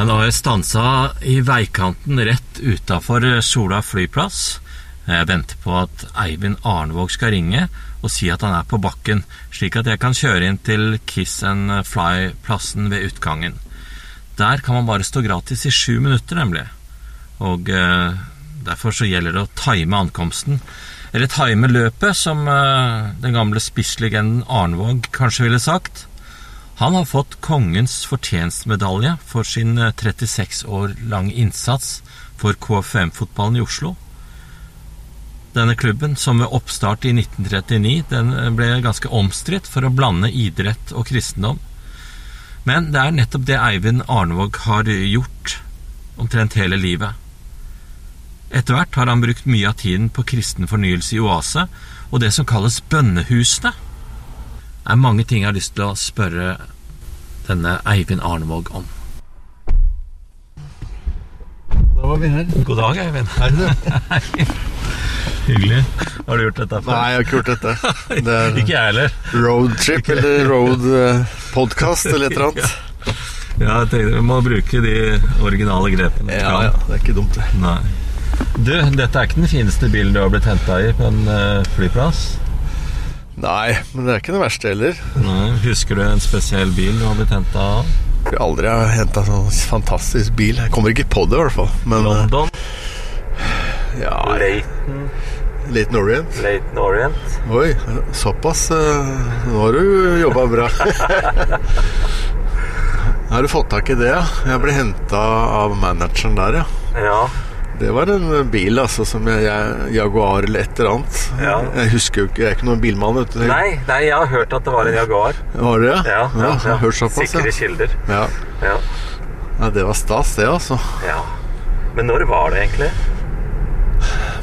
Ja, nå har jeg stansa i veikanten rett utafor Sola flyplass. Jeg venter på at Eivind Arnevåg skal ringe og si at han er på bakken, slik at jeg kan kjøre inn til Kiss and Fly-plassen ved utgangen. Der kan man bare stå gratis i sju minutter, nemlig. Og eh, derfor så gjelder det å time ankomsten. Eller time løpet, som eh, den gamle spisslegenden Arnevåg kanskje ville sagt. Han har fått Kongens fortjenstmedalje for sin 36 eh, år lange innsats for KFM-fotballen i Oslo. Denne klubben, som ved oppstart i 1939, den eh, ble ganske omstridt for å blande idrett og kristendom. Men det er nettopp det Eivind Arnevåg har gjort omtrent hele livet. Etter hvert har han brukt mye av tiden på kristen fornyelse i Oase og det som kalles bønnehusene. Det er mange ting jeg har lyst til å spørre denne Eivind Arnevåg om. Da var vi her. God dag, Eivind. Hei, du. Hyggelig. Har du gjort dette før? Nei, jeg har ikke gjort dette. Det er Ikke jeg heller. roadtrip eller road eh, podcast eller et eller annet. Ja, jeg tenkte Vi må bruke de originale grepene. Ja, ja, det er ikke dumt, det. Nei. Du, dette er ikke den fineste bilen du har blitt henta i på en eh, flyplass? Nei, men det er ikke det verste heller. Nei. Husker du en spesiell bil du har blitt henta av? Jeg har aldri henta sånn fantastisk bil. Jeg kommer ikke på det, i hvert fall. Men London? ja, Leighton? Leighton Orient. Leighton Orient? Oi, såpass. eh, Nå har du jobba bra. Har du fått tak i det, ja? Jeg ble henta av manageren der, ja. Ja. Det var en bil altså som jeg, jeg Jaguar eller et eller annet. Ja. Jeg husker jo ikke, jeg er ikke noen bilmann. vet du. Nei, nei, jeg har hørt at det var en Jaguar. Var det, Ja, ja, har hørt såpass, Sikre kilder. ja. Ja. ja. Det var stas, det, altså. ja. Men når var det egentlig?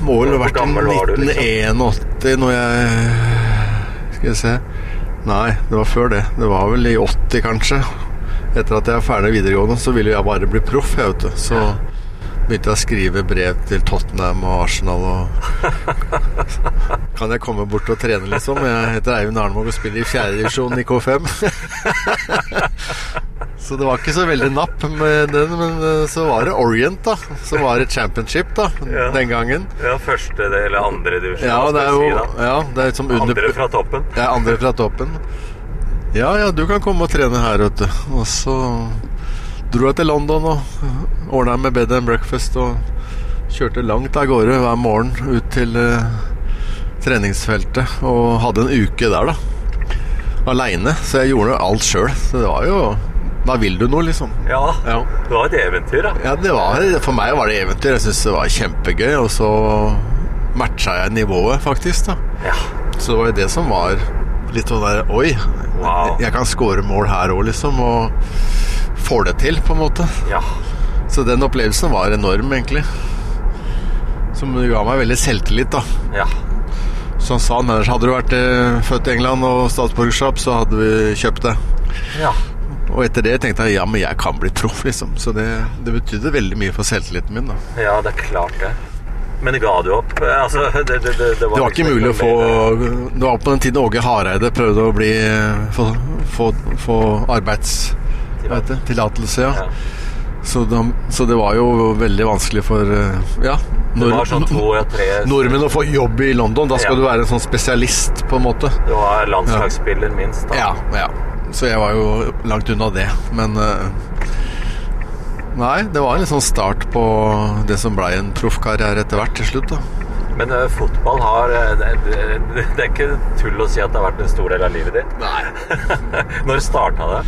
Må vel ha vært i gammel var du, liksom? 1981 når jeg Skal jeg se Nei, det var før det. Det var vel i 80, kanskje. Etter at jeg var ferdig videregående, så ville jeg bare bli proff, jeg, vet du. Så begynte jeg å skrive brev til Tottenham og Arsenal og Kan jeg komme bort og trene, liksom? Jeg heter Eivind Arnvåg og spiller i fjerdedivisjon i K5. Så det var ikke så veldig napp med den, men eh, så var det Orient, da. Som var et championship, da, Ja. den gangen. Ja, Første eller andre divisjon? Ja, det er jo ja, det er liksom under Andre fra toppen? Ja, andre fra toppen. Ja, ja, du kan komme og trene her, vet du. Og så dro jeg til London og ordna med bed and breakfast og kjørte langt av gårde hver morgen ut til eh, treningsfeltet og hadde en uke der, da. Aleine. Så jeg gjorde alt sjøl. Så det var jo Da vil du noe, liksom. Ja. Ja. Det var et eventyr, da. Ja, det var, For meg var det eventyr. Jeg syntes det var kjempegøy. Og så matcha jeg nivået, faktisk. da Ja. Så det var jo det som var litt sånn der Oi, Wow. jeg kan score mål her òg, liksom. Og får det til, på en måte. Ja. Så den opplevelsen var enorm, egentlig. Som ga meg veldig selvtillit, da. Ja. Så han sa ellers hadde du vært eh, født i England og statsborgerskap, så hadde vi kjøpt det. ja. Og etter det tenkte jeg ja, men jeg kan bli proff, liksom. Så det, det betydde veldig mye for selvtilliten min, da. Ja, det er klart det. Men ga du opp? Altså, det, det, det, det, Det var ikke mulig å få Det var på den tiden Åge Hareide prøvde å bli få, få, få arbeids... Hva heter det? Tillatelse, ja. Ja. Så, de, så det var jo veldig vanskelig for eh, ja, nord- var sånn nordmenn å få jobb i London. Da skal Ja. du være en sånn spesialist, på en måte. Du var landslagsspiller, minst. Da. Ja, ja. Så jeg var jo langt unna det. Men eh, Nei, det var en litt sånn start på det som blei en proffkarriere etter hvert til slutt, da. Men uh, fotball har eh, det, det, det er ikke tull å si at det har vært en stor del av livet ditt. Nei. Når starta det?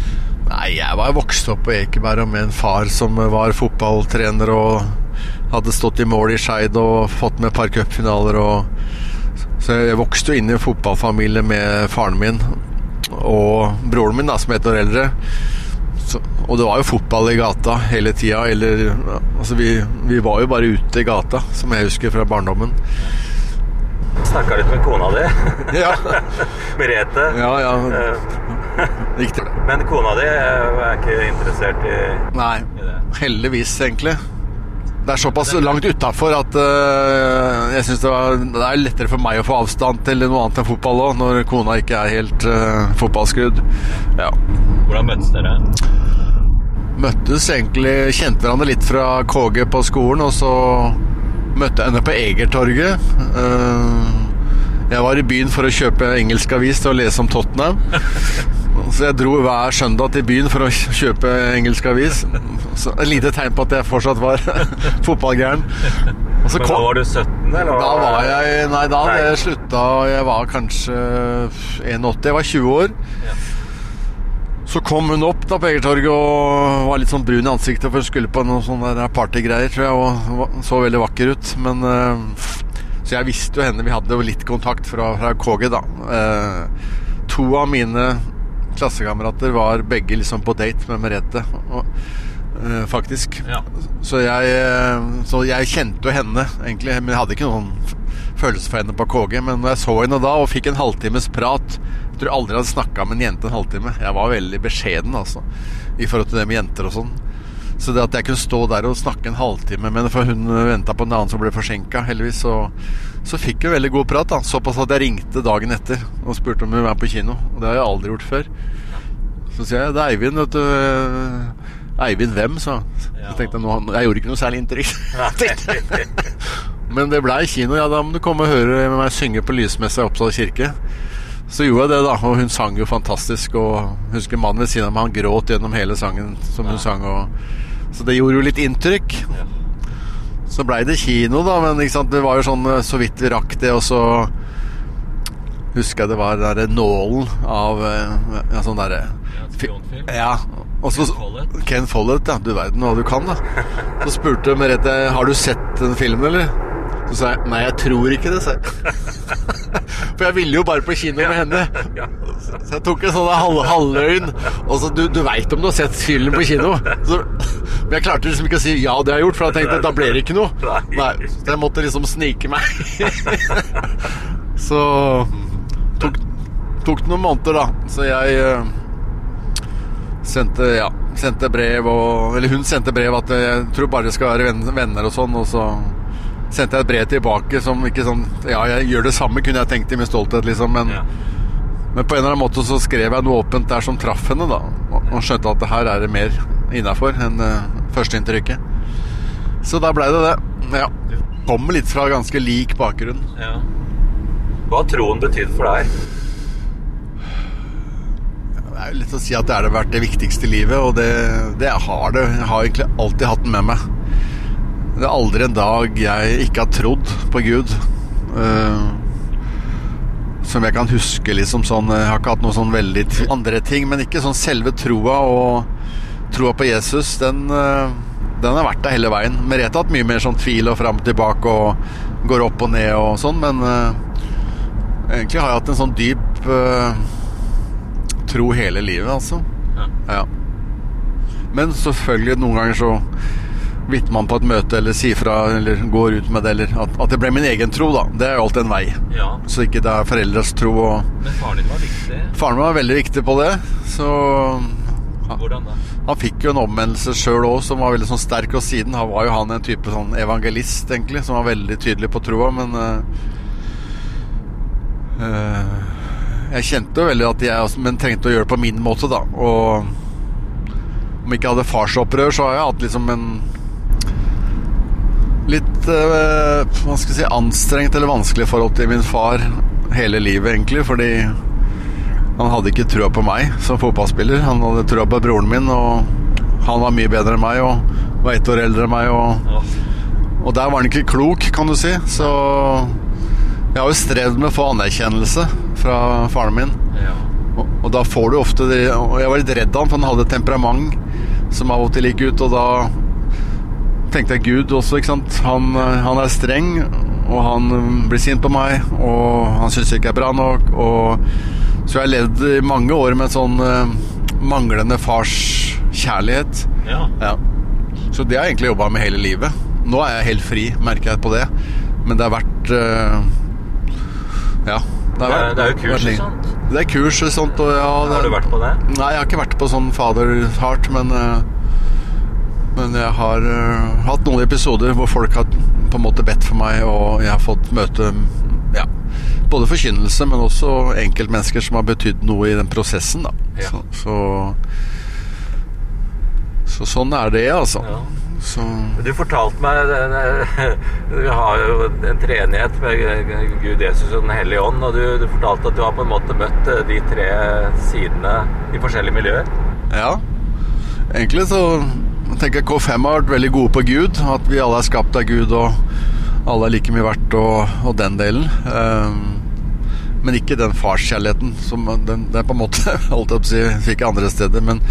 Nei, jeg var vokst opp på Ekeberg med en far som var fotballtrener og hadde stått i mål i Skeid og fått med et par cupfinaler og Så jeg vokste jo inn i en fotballfamilie med faren min og broren min, da, som er ett år eldre. Og det var jo fotball i gata hele tida. Eller Altså, vi, vi var jo bare ute i gata, som jeg husker fra barndommen. Snakka litt med kona di, Ja, Merete. ja. ja. Eh, Riktig. Men kona di eh, er ikke interessert i, Nei. i? Heldigvis, egentlig. Det er såpass langt utafor at uh, jeg syns det, det er lettere for meg å få avstand til noe annet enn fotball òg, når kona ikke er helt uh, fotballskrudd. Ja. Hvordan møttes dere? Møttes egentlig Kjente hverandre litt fra KG på skolen, og så møtte jeg henne på Egertorget. Eh, jeg var i byen for å kjøpe engelsk avis til å lese om Tottenham. Så jeg dro hver søndag til byen for å kjøpe engelsk avis. Så et lite tegn på at jeg fortsatt var fotballgæren. Men da var du 17, eller? Da var jeg Nei, da hadde jeg slutta Jeg var kanskje 81. Jeg var 20 år. Ja. Så kom hun opp da på Egertorget og var litt sånn brun i ansiktet, for hun skulle på noen sånne partygreier, tror jeg, og så veldig vakker ut. Men uh, Så jeg visste jo henne. Vi hadde jo litt kontakt fra, fra KG, da. Uh, to av mine klassekamerater var begge liksom på date med Merete, og, uh, faktisk. Ja. Så jeg, så jeg kjente jo henne, egentlig. Men jeg hadde ikke noen følelse for henne på KG. Men når jeg så henne da og fikk en halvtimes prat Jeg tror aldri jeg hadde snakka med en jente en halvtime. Jeg var veldig beskjeden, altså, i forhold til det med jenter og sånn. Så det at jeg kunne stå der og snakke en halvtime med for hun venta på en annen som ble forsinka, heldigvis, så, så fikk vi veldig god prat. da Såpass at jeg ringte dagen etter og spurte om hun var på kino. Og det har jeg aldri gjort før. Så sier jeg det er Eivind, vet du. Eivind hvem, sa han. Ja. Så tenkte jeg nå, jeg gjorde ikke noe særlig inntrykk. Men det blei kino. Ja, da må du komme og høre meg synge på lysmessa i Oppsal kirke. Så gjorde jeg det, da. Og hun sang jo fantastisk. Og husker mannen ved siden av meg, han gråt gjennom hele sangen som hun sang. Og, så det gjorde jo litt inntrykk. Ja. Så blei det kino, da, men det var jo sånn eh, så vidt vi rakk det, og så husker jeg det var den derre nålen av eh, ja, sånn derre Ja, Og så Ken Follett. Ja. Du verden hva du kan, da. Så spurte Merete har du sett den filmen, eller? Så sa jeg nei, jeg tror ikke det, sa jeg. For jeg ville jo bare på kino med henne. Så jeg tok en sånn halv, halvøyn. Og så du, du veit om du har sett filmen på kino. Så, men jeg klarte liksom ikke å si ja, det har jeg gjort, for jeg tenkte da blir det ikke noe. Nei. Så jeg måtte liksom snike meg. så tok, tok det noen måneder, da. Så jeg eh, sendte, ja, sendte brev og Eller hun sendte brev at jeg tror bare det skal være venner og sånn, og så sendte jeg et brev tilbake som ikke sånn Ja, jeg gjør det samme, kunne jeg tenkt i min stolthet, liksom, men Ja. men på en eller annen måte så skrev jeg noe åpent der som traff henne, da. Og, og skjønte at det her er det mer innafor enn uh, førsteinntrykket. Så da blei det det. Ja. Kommer litt fra ganske lik bakgrunn. Ja. Hva har troen betydd for deg? Det er jo litt å si at det har vært det viktigste i livet, og det, det har det. Jeg har egentlig alltid hatt den med meg. Det er aldri en dag jeg ikke har trodd på Gud. Uh, som jeg kan huske liksom sånn Jeg har ikke hatt noe sånn veldig andre ting, men ikke sånn selve troa og troa på Jesus, den, uh, den har vært der hele veien. Merete har hatt mye mer sånn tvil og fram og tilbake og går opp og ned og sånn, men uh, egentlig har jeg hatt en sånn dyp eh, tro hele livet, altså. Ja. Ja. Men selvfølgelig, noen ganger så vitner man på et møte eller sier fra eller går ut med det, eller at, at det ble min egen tro, da. Det er jo alltid en vei. Ja. Så ikke det er foreldres tro. Og Men faren din var viktig. faren min var veldig viktig på det, så Hvordan da? han fikk jo en omvendelse sjøl òg som var veldig sånn sterk, og siden han var jo han en type sånn evangelist, egentlig, som var veldig tydelig på troa, men uh, uh, Jeg kjente jo veldig at jeg også, men trengte å gjøre det på min måte, da. Og om ikke jeg hadde farsopprør, så har jeg hatt liksom en litt eh, hva skal jeg si, anstrengt eller vanskelig forhold til min far hele livet, egentlig, fordi han hadde ikke trua på meg som fotballspiller. Han hadde trua på broren min, og han var mye bedre enn meg og var ett år eldre enn meg. Og, og der var han ikke klok, kan du si. Så jeg har jo strevd med å få anerkjennelse fra faren min. ja. Og, og da får du ofte det Og jeg var litt redd han, for han hadde et temperament som av og til gikk ut, og da tenkte jeg Gud også, ikke sant. Han, eh, han er streng, og han eh, blir sint på meg, og han syns ikke jeg er bra nok. Og, så jeg har levd i mange år med en sånn eh, manglende fars kjærlighet. ja. Ja. Så det har jeg egentlig jobba med hele livet. Nå er jeg helt fri, merker jeg på det. Men det har vært uh, Ja. Det er, det er jo kurs, og sånt. Det er kurs og sånt. Og ja, det, Har du vært på det? Nei, jeg har ikke vært på sånn fader hardt, men eh, Men jeg har uh, hatt noen episoder hvor folk har på en måte bedt for meg, og jeg har fått møte ja, både forkynnelse, men også enkeltmennesker som har betydd noe i den prosessen. Ja. Så, så, Så sånn er det, altså. Ja. Så Du fortalte meg Vi har jo en treenighet med Gud, Jesus og Den hellige ånd. Og du, du fortalte at du har på en måte møtt eh, de tre sidene i forskjellige miljøer. ja. Egentlig så tenker jeg K5 har vært veldig gode på Gud. At vi alle er skapt av Gud, og alle er like mye verdt, og, og den delen. Um, men ikke den farskjærligheten som den, den på en måte holdt jeg fikk andre steder. Men,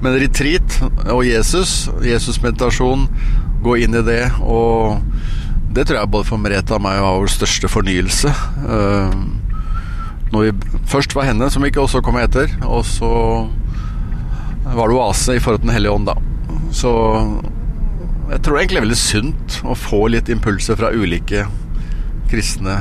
men retreat og Jesus, Jesus-meditasjon, gå inn i det. Og det tror jeg både for Merete og meg var vår største fornyelse. Um, når vi først var henne, som ikke også kom etter, og så var det oase i forhold til Den hellige ånd, da. Så jeg tror det egentlig er veldig sunt å få litt impulser fra ulike kristne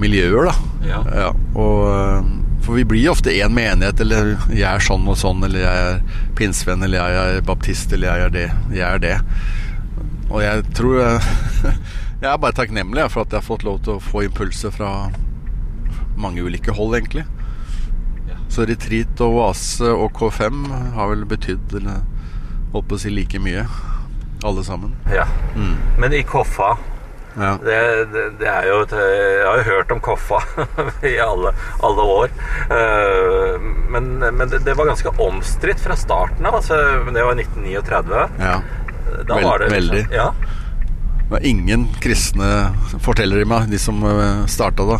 miljøer, da. Ja. Ja, og, øh, for vi blir ofte én menighet, eller jeg er sånn og sånn, eller jeg er pinsevenn, eller jeg er baptist, eller jeg er det. Jeg er det. Og jeg tror jeg, jeg er bare takknemlig for at jeg har fått lov til å få impulser fra mange ulike hold, egentlig. Så retreat og oase og K5 har vel betydd holdt på å si like mye, alle sammen. Ja. Mm. Men i Koffa Ja. det, det, det er jo et, Jeg har jo hørt om Koffa i alle, alle år. Eh, Men, men det, det var ganske omstridt fra starten av. Altså, det var 1939. ja. Da Vel- var det liksom- veldig. Ja. Det var ingen kristne, forteller de meg, de som starta da,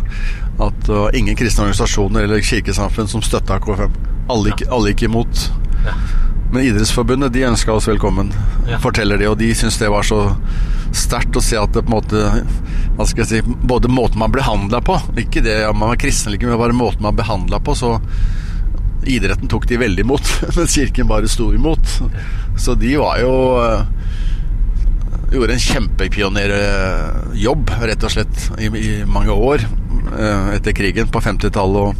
at det var ingen kristne organisasjoner eller kirkesamfunn som støtta K5. Alle alle gikk imot. Ja. Men Idrettsforbundet de ønska oss velkommen, Ja. forteller de. Og de syntes det var så sterkt å se at det på en måte Hva skal jeg si Både måten man ble handla på Ikke det om man var kristen eller ikke, men bare måten man behandla på. Så idretten tok de veldig imot, mens kirken bare sto imot. Så de var jo eh, gjorde en kjempepionerjobb, rett og slett, i, i mange år eh, etter krigen på 50-tallet og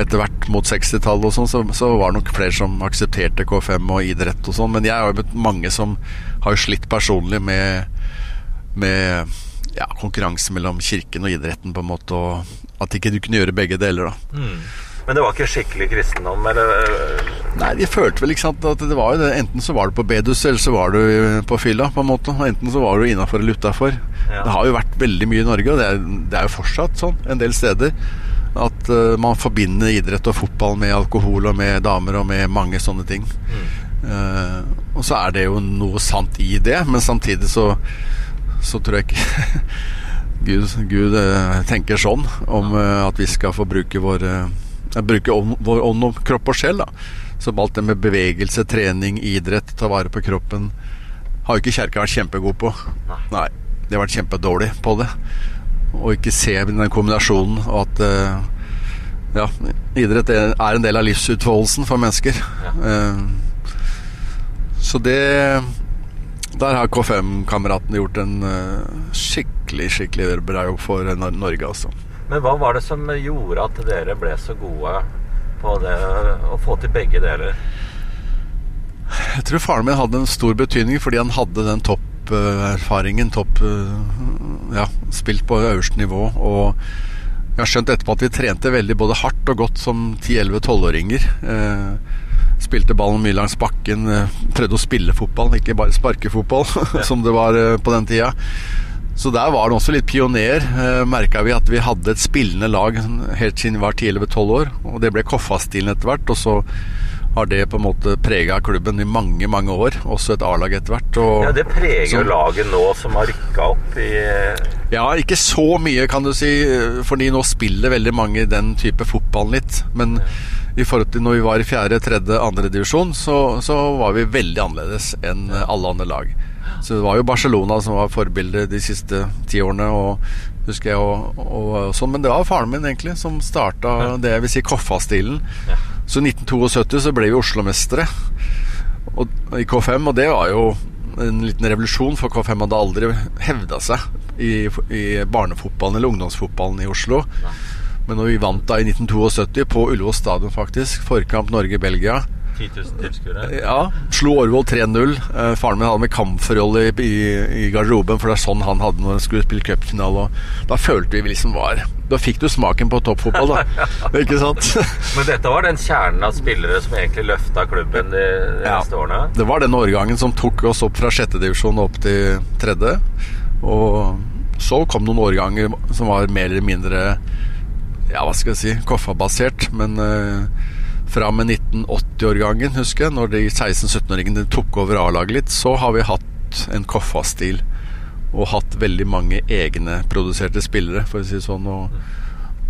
etter hvert mot 60-tallet og sånn, så, så var det nok flere som aksepterte K5 og idrett og sånn. Men jeg har jo møtt mange som har slitt personlig med, med ja, konkurranse mellom kirken og idretten, på en måte, og at ikke du kunne gjøre begge deler, da. Mm. Men det var ikke skikkelig kristendom? Eller, Nei, de følte vel ikke sant at det var jo det. Enten så var du på bedus, eller så var du på fylla, på en måte. Enten så var du innafor eller utafor. Ja. Det har jo vært veldig mye i Norge, og det er, det er jo fortsatt sånn en del steder. At uh, man forbinder idrett og fotball med alkohol og med damer og med mange sånne ting. Eh, og så er det jo noe sant i det, men samtidig så, så tror jeg ikke Gud, Gud uh, tenker sånn om at vi skal få bruke vår eh, Bruke ånd, vår ånd om kropp og sjel. da Som alt det med bevegelse, trening, idrett, ta vare på kroppen, har jo ikke kjerka vært kjempegod på. Nei. De har vært kjempedårlig på det. Og ikke se den kombinasjonen, og at eh, ja, idrett er er en del av livsutfoldelsen for mennesker. Ja. Eh, så det Der har K5-kameratene gjort en eh, skikkelig skikkelig bra jobb for Norge, altså. Men hva var det som gjorde at dere ble så gode på det å få til begge deler? Jeg tror faren min hadde en stor betydning fordi han hadde den topperfaringen. Topp eh, Ja, spilt på øverste nivå. Og jeg har skjønt etterpå at vi trente veldig både hardt og godt som 10-11-12-åringer. Eh, spilte ballen mye langs bakken. Eh, prøvde å spille fotball, ikke bare sparke fotball, som det var eh, på den tida. Så der var det også litt pioner. Eh, Merka vi at vi hadde et spillende lag helt siden vi var 10-11-12 år. Og det ble Koffa-stilen etter hvert. Og så har det på en måte prega klubben i mange, mange år. Også et A-lag etter hvert. Og, Ja, Det preger jo laget nå som har rykka opp i ja, ikke så mye, kan du si, fordi nå spiller veldig mange den type fotball litt. Men i forhold til når vi var i fjerde, tredje, andre divisjon, så, så var vi veldig annerledes enn alle andre lag. Så det var jo Barcelona som var forbildet de siste ti årene, og husker jeg, og, og, sånn. Men det var faren min egentlig som starta det jeg vil si Koffa-stilen. Ja. Så i 1972 så ble vi Oslo-mestere i K5, og det var jo en liten revolusjon, for K5 hadde aldri hevda seg i, i barnefotballen eller ungdomsfotballen i Oslo. Men når vi vant da i 1972 på Ullevål stadion, faktisk, forkamp Norge-Belgia, 10 000 tilskuere. Ja, slo Årvoll 3-0. Eh, faren min hadde med kamferrolle i, i, garderoben, for det er sånn han hadde når han skulle spille cupfinale. Da følte vi liksom var Da fikk du smaken på toppfotball, da. Ikke sant? Men dette var den kjernen av spillere som egentlig løfta klubben de, de Ja. neste årene? Det var den årgangen som tok oss opp fra sjette divisjon opp til tredje. Og så kom noen årganger som var mer eller mindre Ja, hva skal jeg si Koffa-basert. Men eh, fra med 1980-årgangen, husker jeg, når de 16-17-åringene tok over A-laget litt, så har vi hatt en Koffa-stil. Og hatt veldig mange egne produserte spillere, for å si det sånn. Og,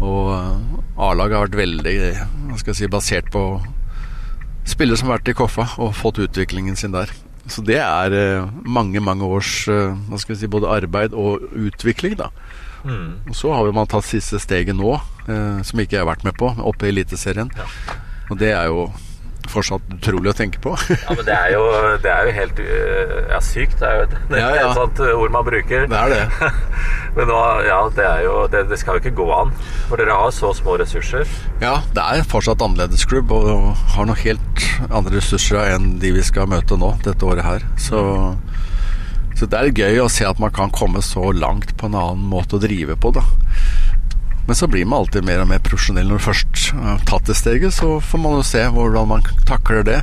og A-laget har vært veldig hva skal jeg si, basert på spillere som har vært i Koffa og fått utviklingen sin der. Så det er eh, mange, mange års eh, hva skal vi si, både arbeid og utvikling, da. Mm. Og så har man tatt siste steget nå, eh, som ikke jeg har vært med på, oppe i Eliteserien. Ja. Og det er jo fortsatt utrolig å tenke på. Ja, men det er jo, det er jo helt øh, ja, sykt. Det er jo et, det er Ja, ja. et sånt ord man bruker. det er det. Men nå, ja, det, er jo, det, det skal jo ikke gå an. For dere har så små ressurser. Ja, det er fortsatt annerledes klubb og har noe helt andre ressurser enn de vi skal møte nå, dette året her. Så, så det er gøy å se at man kan komme så langt på en annen måte å drive på, da. Men så blir man alltid mer og mer profesjonell når du først har tatt det steget. Så får man jo se hvordan man takler det.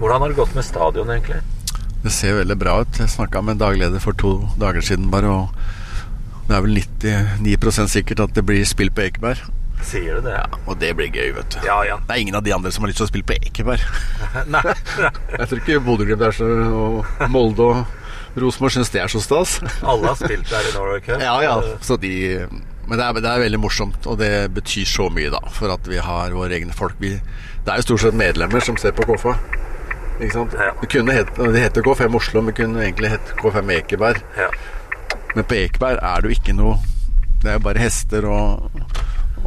Hvordan har det gått med stadion, egentlig? Det ser veldig bra ut. Jeg snakka med en dagleder for to dager siden bare, og det er vel 99% sikkert at det blir spill på Ekeberg. Sier du det? Ja, og det blir gøy, vet du. Ja, ja. Det er ingen av de andre som har lyst til å spille på Ekeberg. Nei. Jeg tror ikke Bodø-Glimt er så og Molde og Rosenborg syns det er så stas. Alle har spilt der i Norway Cup. Ja, ja. Så de, men det er, det er veldig morsomt, og det betyr så mye, da. For at vi har våre egne folk. Vi, det er jo stort sett medlemmer som ser på KFA. Ikke sant? Ja. Det, kunne het, det heter K5 Oslo, men det kunne egentlig hett K5 Ekeberg. Ja. Men på Ekeberg er det jo ikke noe Det er jo bare hester og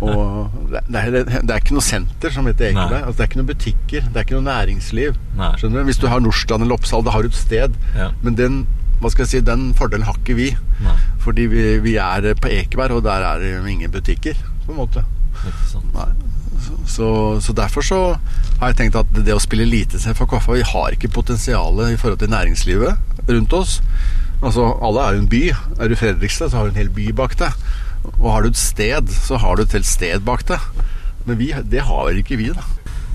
og det, det, er, det er ikke noe senter som heter Ekeberg. Altså, det er ikke noen butikker. Det er ikke noe næringsliv. Du? Hvis du har Norsland eller Oppsal, da har du et sted. Ja. Men den, hva skal jeg si, den fordelen har ikke vi. Nei, Fordi vi, vi er på Ekeberg, og der er det ingen butikker. På en måte. Nei. Så, så derfor så har jeg tenkt at det å spille eliteserie for Koffa Vi har ikke potensialet i forhold til næringslivet rundt oss. Altså, Alle er jo en by. Er du Fredrikstad, så har du en hel by bak deg. Og har du et sted, så har du et helt sted bak deg. Men vi, det har ikke vi, da.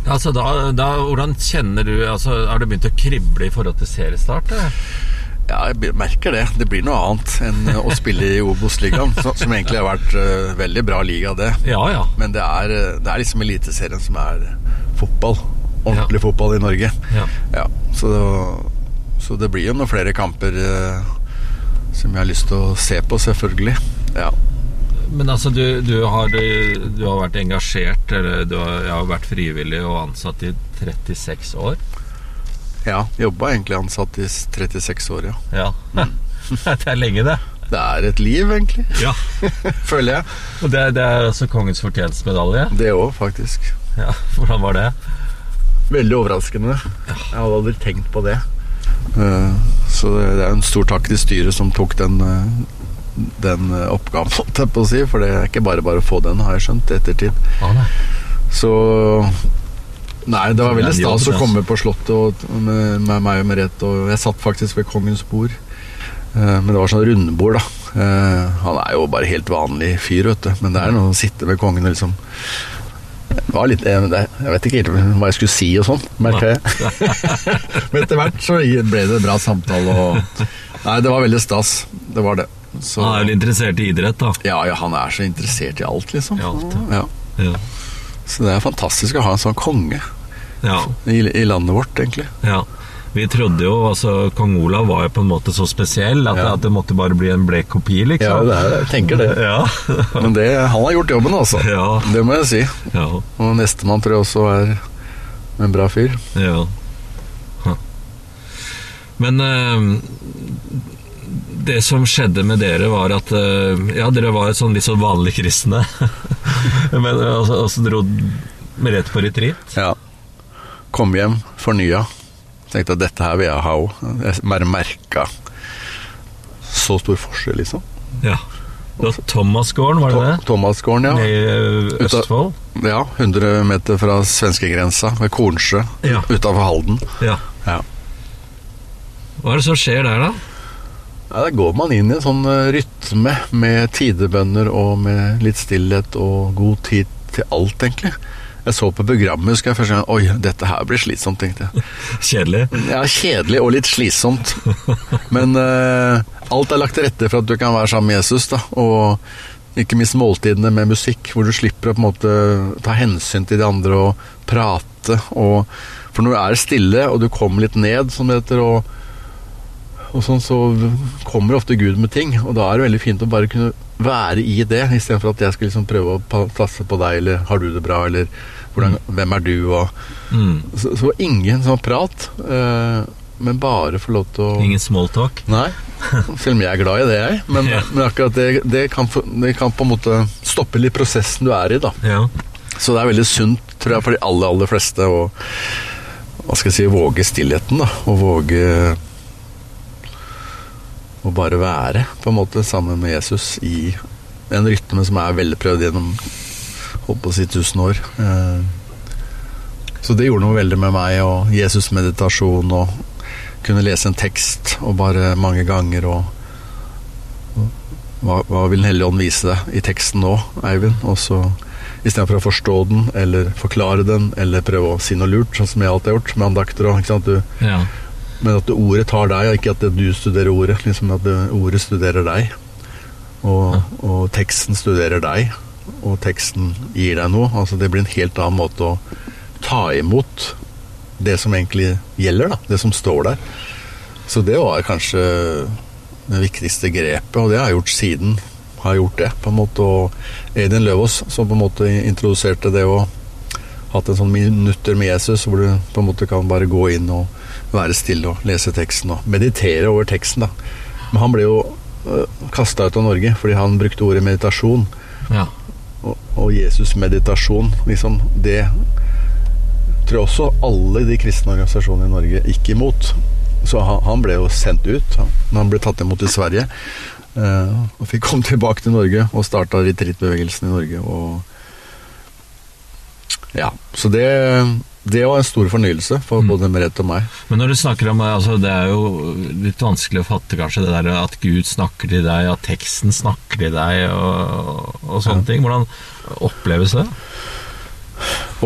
Altså, da, da, hvordan kjenner du altså, Har du begynt å krible i forhold til seriestart? eller? Ja, jeg merker det. Det blir noe annet enn å spille i Obos-ligaen, som egentlig har vært uh, veldig bra liga, det. Ja, ja. Men det er, eh, det er liksom Eliteserien som er fotball. Ordentlig fotball i Norge. ja. Ja, så, så det blir jo noen flere kamper uh, som jeg har lyst til å se på, selvfølgelig. Ja. Men altså, du, du, har, du har vært engasjert, eller du har, jeg har vært frivillig og ansatt i 36 år. Ja Jobba egentlig ansatt i 36 år, ja. Ja. det er lenge, det. Det er et liv, egentlig. Ja. Føler jeg. Og det, det er altså Kongens fortjenstmedalje. Det òg, faktisk. Ja, Hvordan var det? Veldig overraskende. Jeg hadde aldri tenkt på det. Eh, Så det er en stor takk til styret som tok den, eh, den eh, oppgaven, holdt jeg på å si. For det er ikke bare bare å få den, har jeg skjønt, i ettertid. Ah. Så Nei, det var veldig stas å komme på Slottet og, med, med meg og Merete. Og jeg satt faktisk ved kongens bord. Eh, Men det var sånn rundbord, da. Eh, Han er jo bare helt vanlig fyr, vet du. Men det er noe å sitte ved kongen og liksom det var litt, jeg, jeg vet ikke helt hva jeg skulle si og sånn, merker jeg. Men etter hvert så ble det bra samtale og Nei, det var veldig stas. Det var det. Så, Han er jo interessert i idrett, da. ja, ja, han er så interessert i alt, liksom. I alt, ja. Ja. Så det er fantastisk å ha en sånn konge ja. i, i landet vårt, egentlig. ja. Vi trodde jo altså Kong Olav var jo på en måte så spesiell at, Ja. at det måtte bare bli en blek kopi, liksom. er, jeg tenker det. Ja. Men det, han har gjort jobben, altså. Ja. Det må jeg si. ja. Og nestemann tror jeg også er en bra fyr. ja. Huh. Men eh, det som skjedde med dere, var at eh, Ja, dere var sånn litt sånn vanlig kristne. Men eh, altså, altså dro rett på retreat. Ja. Kom hjem, fornya. Tenkte at dette her vil jeg ha òg. Jeg bare merka så stor forskjell, liksom. Ja. Det var Thomasgården, var det det? Thomasgården, ja. Nede i Østfold? Ja, 100 meter fra svenskegrensa, ved Kornsjø, Ja. utafor Halden. Ja. Ja. Hva er det som skjer der, da? Ja, Der går man inn i en sånn eh, rytme med tidebønner og med litt stillhet og god tid til alt, egentlig. Jeg så på programmet, husker jeg første gang Oi, dette her blir slitsomt, tenkte jeg. Kjedelig? Ja, kjedelig og litt slitsomt. Men uh, alt er lagt til rette for at du kan være sammen med Jesus, da. Og ikke minst måltidene med musikk, hvor du slipper å på en måte ta hensyn til de andre og prate. Og, for når du er stille, og du kommer litt ned, som det heter, og, og sånn, så kommer ofte Gud med ting. Og da er det veldig fint å bare kunne være i det, istedenfor at jeg skal liksom prøve å passe på deg, eller har du det bra, eller hvordan, hvem er du, og Mm. så, så ingen sånn prat, eh, men bare få lov til å Ingen smalltalk? Nei, selv om jeg er glad i det, jeg. Men, Ja. men akkurat det, det, kan, det kan på en måte stoppe litt prosessen du er i, da. Ja. Så det er veldig sunt, tror jeg, for de aller, aller fleste å hva skal jeg si, våge stillheten, da. Og våge å bare være, på en måte, sammen med Jesus i en rytme som er velprøvd gjennom holdt på å si tusen år. Eh, Så det gjorde noe veldig med meg, og Jesus-meditasjon, og kunne lese en tekst og bare mange ganger, og hva, hva vil Den hellige ånd vise deg i teksten nå, Eivind? Og så istedenfor å forstå den, eller forklare den, eller prøve å si noe lurt, sånn som jeg alltid har gjort med andakter og ikke sant? Du, ja. men at ordet tar deg, og ikke at du studerer ordet. Liksom at ordet studerer deg. Og, og teksten studerer deg, og teksten gir deg noe. Altså Det blir en helt annen måte å ta imot det som egentlig gjelder, da. Det som står der. Så det var kanskje det viktigste grepet, og det har jeg gjort siden. Har gjort det, på en måte. Og Edin Løvaas, som på en måte introduserte det og hatt en sånn minutter med Jesus, hvor du på en måte kan bare gå inn og være stille og lese teksten og meditere over teksten. da. Men han ble jo kasta ut av Norge fordi han brukte ordet meditasjon. ja. Og, Jesus meditasjon, liksom, det tror jeg også alle de kristne organisasjonene i Norge gikk imot. Så han, ble jo sendt ut når han ble tatt imot i Sverige. eh, og fikk komme tilbake til Norge og starta retreatbevegelsen i Norge. Og ja, så det, det var en stor fornyelse for både Merete og meg. Men når du snakker om altså Det er jo litt vanskelig å fatte, kanskje, det der at Gud snakker til deg, at teksten snakker til deg, og, og sånne ting. Hvordan oppleves det?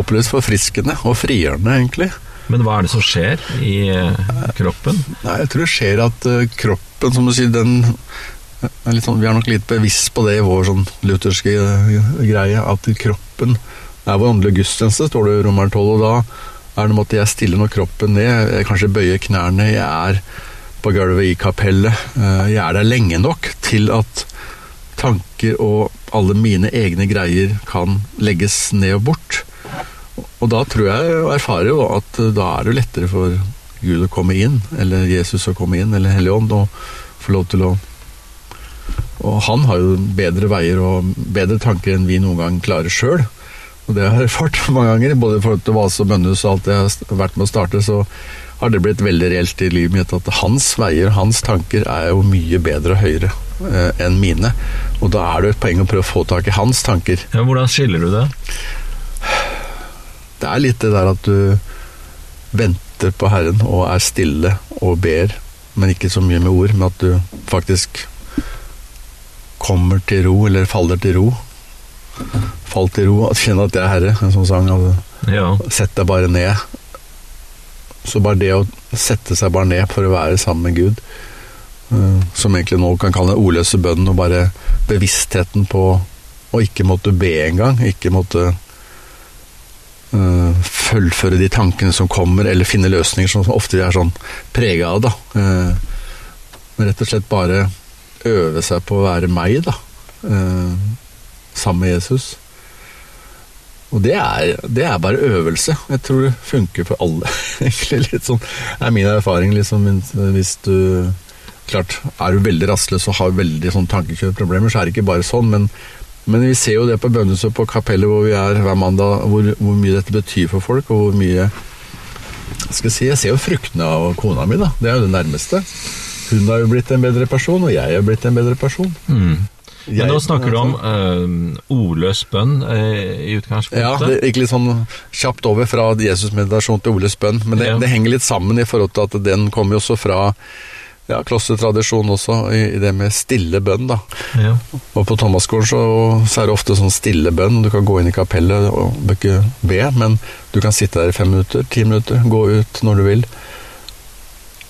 Oppleves forfriskende og frigjørende, egentlig. Men hva er det som skjer i eh, kroppen? Nei, jeg tror det skjer at eh, kroppen, som du sier, den er sånn, Vi er nok litt bevisst på det i vår sånn lutherske eh, greie, at kroppen er vår åndelige gudstjeneste, står det i Romer 12, og da er det med at jeg stiller nå kroppen ned, jeg kanskje bøyer knærne, jeg er på gulvet i kapellet, eh, jeg er der lenge nok til at tanker og alle mine egne greier kan legges ned og bort. Og da tror jeg og erfarer jo at eh, da er det lettere for Gud å komme inn, eller Jesus å komme inn, eller Hellig Ånd, og få lov til å Og han har jo bedre veier og bedre tanker enn vi noen gang klarer sjøl. Og det har jeg erfart mange ganger, både i forhold til Vase og Bønnhus og alt jeg har vært med å starte, så har det blitt veldig reelt i livet mitt at hans veier, hans tanker, er jo mye bedre og høyere eh, enn mine. Og da er det jo et poeng å prøve å få tak i hans tanker. Ja, hvordan skiller du det? Det er litt det der at du venter på Herren og er stille og ber, men ikke så mye med ord, men at du faktisk kommer til ro, eller faller til ro. Fall til ro, at kjenne at jeg er Herre, en sånn sang. Altså, Ja. sett deg bare ned. Så bare det å sette seg bare ned for å være sammen med Gud, eh, som egentlig nå kan kalle den ordløse bønnen, og bare bevisstheten på å ikke måtte be engang, ikke måtte uh, fullføre de tankene som kommer, eller finne løsninger som ofte er sånn prega av, da. Uh, men rett og slett bare øve seg på å være meg, da. Uh, sammen med Jesus. Og det er, det er bare øvelse. Jeg tror det funker for alle. egentlig litt sånn er min erfaring. liksom Hvis du Klart, er du veldig rastløs og har veldig sånn tankekjørproblemer, så er det ikke bare sånn. Men, men vi ser jo det på Bønnesø på kapellet hvor vi er hver mandag, hvor, hvor mye dette betyr for folk, og hvor mye skal jeg si, jeg ser jo fruktene av kona mi, da. Det er jo det nærmeste. Hun har jo blitt en bedre person, og jeg har blitt en bedre person. Mm. Men nå snakker du om uh, ordløs bønn uh, i utgangspunktet. Ja, det gikk litt sånn kjapt over fra Jesus-meditasjon til ordløs bønn. Men det, Ja. det henger litt sammen i forhold til at den kommer jo også fra ja, klostertradisjon også, i, i det med stille bønn. da. Ja. Og på Thomasgården så, så er det ofte sånn stille bønn. Du kan gå inn i kapellet og ikke be, men du kan sitte der i fem minutter, ti minutter, gå ut når du vil.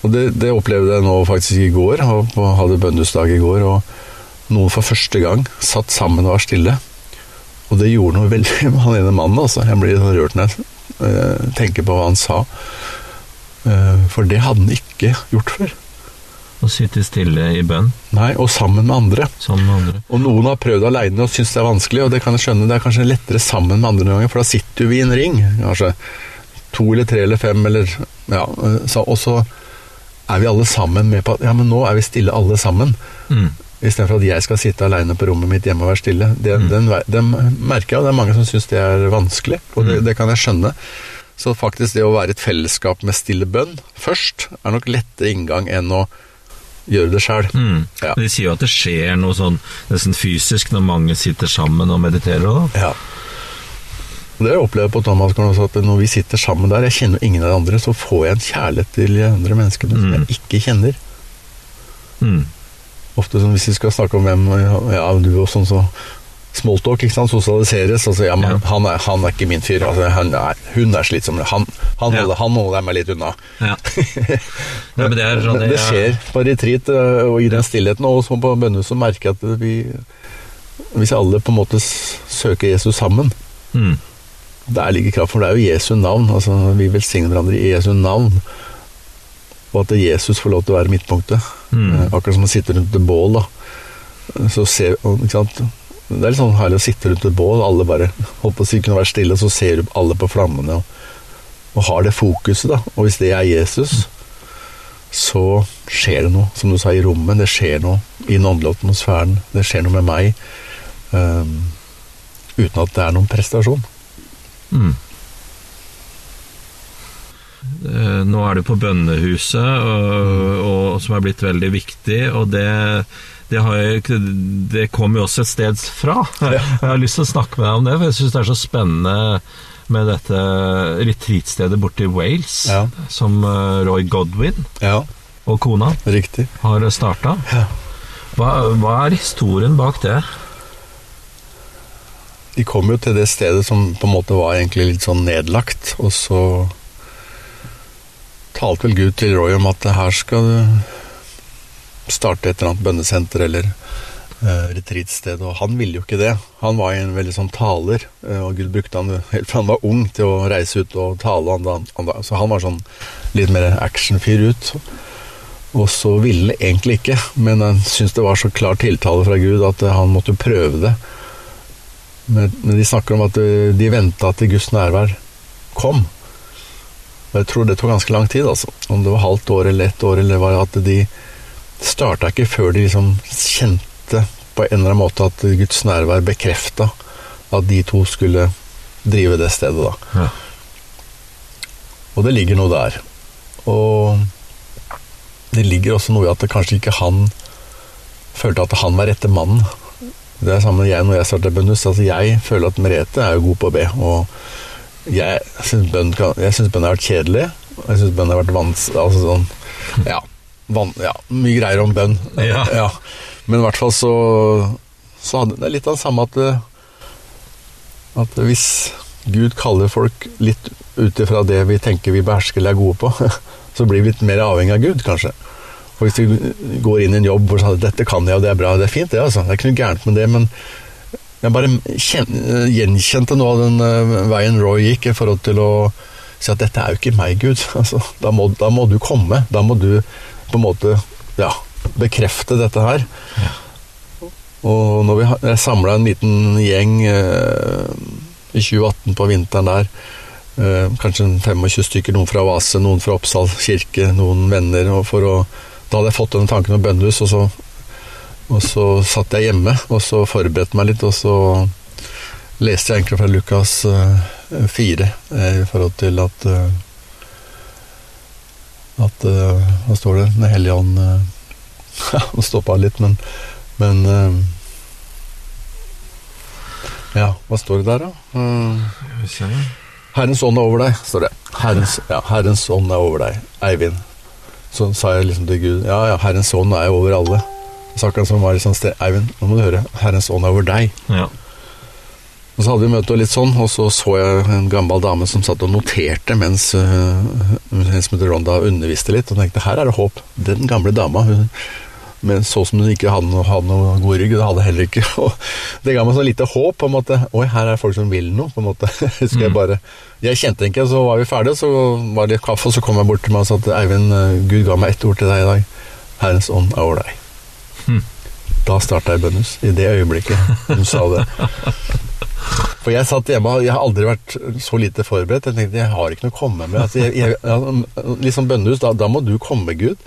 Og det, det opplevde jeg nå faktisk i går, og og hadde bønnhusdag i går, og noen for første gang satt sammen og var stille. Og det gjorde noe veldig med han ene mannen, altså. Jeg blir sånn rørt når jeg eh, tenker på hva han sa. Eh, for det hadde han ikke gjort før. Å sitte stille i bønn Nei, og sammen med andre. sammen med andre. Og noen har prøvd aleine og syns det er vanskelig, og det kan jeg skjønne. Det er kanskje lettere sammen med andre noen ganger, for da sitter vi i en ring. Kanskje to eller tre eller fem, eller Ja. Og så er vi alle sammen med på at Ja, men nå er vi stille alle sammen. Mm. Istedenfor at jeg skal sitte aleine på rommet mitt hjemme og være stille. Det, Mm. den, den merker jeg, og det er mange som syns det er vanskelig, og det, Mm. det kan jeg skjønne. Så faktisk det å være et fellesskap med stille bønn først, er nok lettere inngang enn å gjøre det sjøl. Mm. Ja. De sier jo at det skjer noe sånn nesten fysisk når mange sitter sammen og mediterer. Da. Ja. Det har jeg på Thomasgården også, at når vi sitter sammen der, jeg kjenner ingen av de andre, så får jeg en kjærlighet til de andre menneskene som Mm. jeg ikke kjenner. Mm. Ofte sånn hvis vi skal snakke om hvem Ja, du og sånn så Smalltalk, ikke sant, sosialiseres. Altså, ja, men Ja. Han, er, han er ikke min fyr. Altså, han er, hun er slitsom. Han, han, holder, han holder meg litt unna. Ja. men det er sånn Men det skjer på retreat øh, og i den stillheten. Og så på bønnehuset merker jeg at vi Hvis alle på en måte søker Jesus sammen, Mm. Der ligger kraft, for det er jo Jesu navn. altså Vi velsigner hverandre i Jesu navn. Og at Jesus får lov til å være midtpunktet. Mm. Eh, Akkurat som å sitte rundt et bål. da Så ser, ikke sant? Det er litt sånn herlig å sitte rundt et bål, alle bare holdt på å si kunne være stille, og så ser du alle på flammene og, og har det fokuset. da Og hvis det er Jesus, så skjer det noe, som du sa, i rommet. Det skjer noe i den åndelige atmosfæren. Det skjer noe med meg. Um, uten at det er noen prestasjon. Mm. Eh, Nå er du på bønnehuset, og, og, som er blitt veldig viktig, og det, det, har jeg, det kom jo også et sted fra. Jeg har lyst til å snakke med deg om det, for jeg syns det er så spennende med dette retreatstedet borte i Wales, Ja. som eh, Roy Godwin Ja, og kona riktig. har starta. Ja. Hva, hva er historien bak det? De kom jo til det stedet som på en måte var egentlig litt sånn nedlagt, og så talte vel Gud til Roy om at her skal du starte et eller annet bønnesenter eller uh, retreatsted, og han ville jo ikke det. Han var en veldig sånn taler, eh, og Gud brukte han helt fra han var ung til å reise ut og tale, han, han, så han var sånn litt mer actionfyr ut. Og så ville han egentlig ikke, men han syntes det var så klar tiltale fra Gud at eh, han måtte prøve det. Men, de snakker om at de venta til Guds nærvær kom. Og jeg tror det tok ganske lang tid, altså. Om det var halvt år eller ett år, eller var at de starta ikke før de liksom kjente på en eller annen måte at Guds nærvær bekrefta at de to skulle drive det stedet, da. Ja. Og det ligger noe der. Og det ligger også noe i at det kanskje ikke han følte at han var rette mannen. Det er samme med jeg når jeg starter bønnhus. Altså jeg føler at Merete er jo god på å be. Og jeg syns bønn, har vært kjedelig. Og jeg syns bønn har vært vanskelig altså sånn, ja, van, ja, mye greier om bønn. Ja. Men i hvert fall så, så hadde det litt av det samme at, at hvis Gud kaller folk litt ut ifra det vi tenker vi behersker eller er gode på, så blir vi litt mer avhengig av Gud, kanskje. Og hvis du går inn i en jobb hvor du sier dette kan jeg, og det er bra, det er fint, det, altså. Det er ikke noe gærent med det, men jeg bare gjenkjente noe av den eh, veien Roy gikk i forhold til å si at dette er jo ikke meg, Gud. Altså, da, må, da må du komme. Da må du på en måte ja, bekrefte dette her. Og når vi samla en liten gjeng eh, i 2018 på vinteren der, eh, kanskje 25 stykker, noen fra Vase, noen fra Oppsal kirke, noen venner, og for å da hadde jeg fått denne tanken om bønnhus, og så, og så satt jeg hjemme og så forberedte meg litt, og så leste jeg egentlig fra Lukas eh, 4 eh, i forhold til at eh, at eh, Hva står det? Den hellige ånd eh, nå stoppa litt, men, men eh, Ja, hva står det der, da? Herrens ånd er over deg, står det. Herrens, ja, Herrens ånd er over deg, Eivind. Så sa jeg liksom til Gud Ja, ja, Herrens ånd er over alle. Så akkurat som var i sånn sted Eivind, nå må du høre. Herrens ånd er over deg. Ja. Og så hadde vi møte og litt sånn, og så så jeg en gammel dame som satt og noterte mens hun som heter Ronda underviste litt, og tenkte her er det håp. Den gamle dama, hun men så som hun ikke hadde noe, hadde noe god rygg, det hadde heller ikke. Og det ga meg sånn lite håp. på en måte, Oi, her er folk som vil noe. på en måte. Husker Jeg bare, jeg kjente ikke, så var vi ferdige, så var det kaffe, og så kom jeg bort til meg og sa at Eivind, eh, Gud ga meg ett ord til deg i dag. Herrens ånd er over deg. Hm. Da starta jeg bønnhus. I det øyeblikket hun sa det. For jeg satt hjemme, jeg har aldri vært så lite forberedt. Jeg tenkte jeg har ikke noe å komme med. Altså, jeg, jeg, liksom bønnehus, da, da, må du komme, Gud.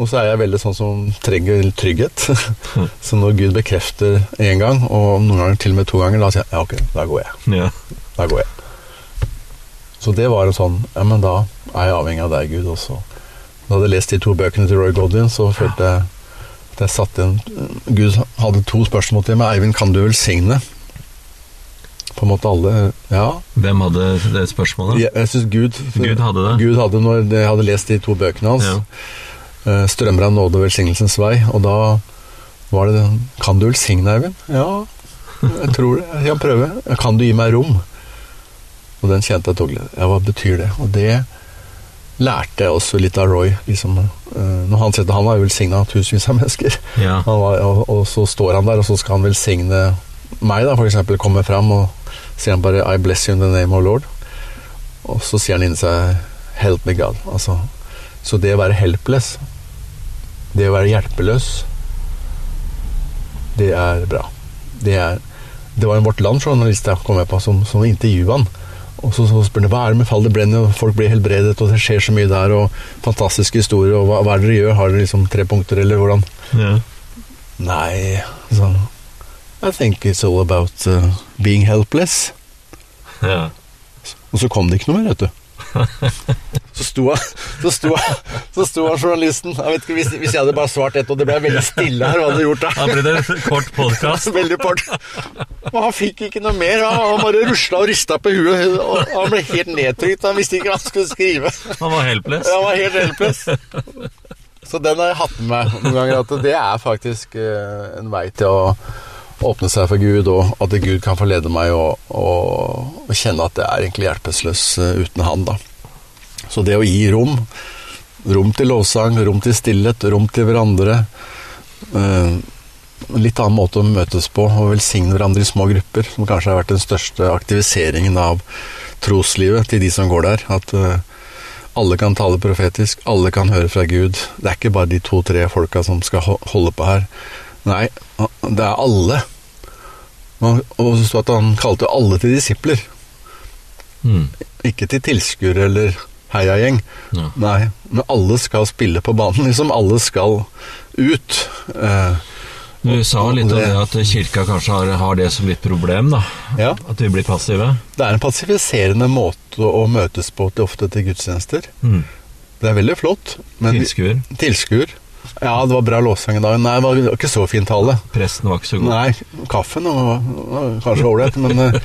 Og så er jeg veldig sånn som trenger trygghet. Så når Gud bekrefter én gang, og noen ganger til og med to ganger, da sier jeg ja, ok, da går jeg. Da går jeg. Så det var en sånn Ja, men da er jeg avhengig av deg, Gud, også. Da jeg hadde lest de to bøkene til Roy Godwin, så følte jeg at jeg satte inn Gud hadde to spørsmål til meg. Eivind, kan du velsigne? På en måte alle Ja. Hvem hadde det spørsmålet? Jeg, jeg synes Gud Gud hadde det. Gud hadde når jeg hadde lest de to bøkene hans. Ja. Eh, strømmer av nåde og velsignelsens vei. Og da var det Kan du velsigne, Eivind? Ja, jeg tror det. Jeg kan prøve. Kan du gi meg rom? Og den kjente jeg tok litt. Ja, hva betyr det? Og det lærte jeg også litt av Roy. Liksom, når Han sier han var jo velsigna tusenvis av mennesker. Ja. Var, og, og, så står han der, og så skal han velsigne meg, da, f.eks. Komme fram og sier han bare 'I bless you in the name of Lord'. Og så sier han inni seg 'Help me God'. Altså, så det å være helpless, det å være hjelpeløs, det er bra. Det, er, det var en Vårt Land-journalist jeg kom med på, som, som intervjua han. Og så, så spør han hva er det med fall det brenner, og folk blir helbredet, og det skjer så mye der, og fantastiske historier, og hva, hva er det dere gjør? Har dere liksom tre punkter, eller hvordan? Ja. Nei, sånn I think it's all about uh, being helpless. ja. Og så kom det ikke noe mer, vet du. Så sto så sto så sto journalisten jeg vet ikke, hvis, hvis jeg hadde bare svart ett, og det ble veldig stille her, hva hadde du gjort da? Da ble det en kort podkast. Veldig kort. Og han fikk ikke noe mer. Han, han bare rusla og rista på huet. Og han ble helt nedtrykt. Han visste ikke hva han skulle skrive. Han var helpless. Han var helt helpless. Så den har jeg hatt med meg noen ganger. At det er faktisk eh, en vei til å åpne seg for Gud, og at Gud kan få lede meg og, og, kjenne at jeg er egentlig hjelpeløs eh, uten Han. da. Så det å gi rom, rom til lovsang, rom til stillhet, rom til hverandre eh, litt annen måte å møtes på og velsigne hverandre i små grupper, som kanskje har vært den største aktiviseringen av troslivet til de som går der. At eh, alle kan tale profetisk, alle kan høre fra Gud. Det er ikke bare de to-tre folka som skal holde på her. Nei, det er alle. Og så sto at han kalte alle til disipler, Mm. ikke til tilskuere eller heiagjeng. Ja. Nei, men alle skal spille på banen, liksom. Alle skal ut. Eh, Du sa litt om Det- at kirka kanskje har, har det som litt problem, da. ja. At vi blir passive. Det er en passifiserende måte å møtes på til ofte til gudstjenester. Mm. Det er veldig flott, men Tilskuer. tilskuer Ja, det var bra låsang i dag. Nei, det var ikke så fin tale. Presten var ikke så god. Nei, kaffen var, var kanskje ålreit, men eh,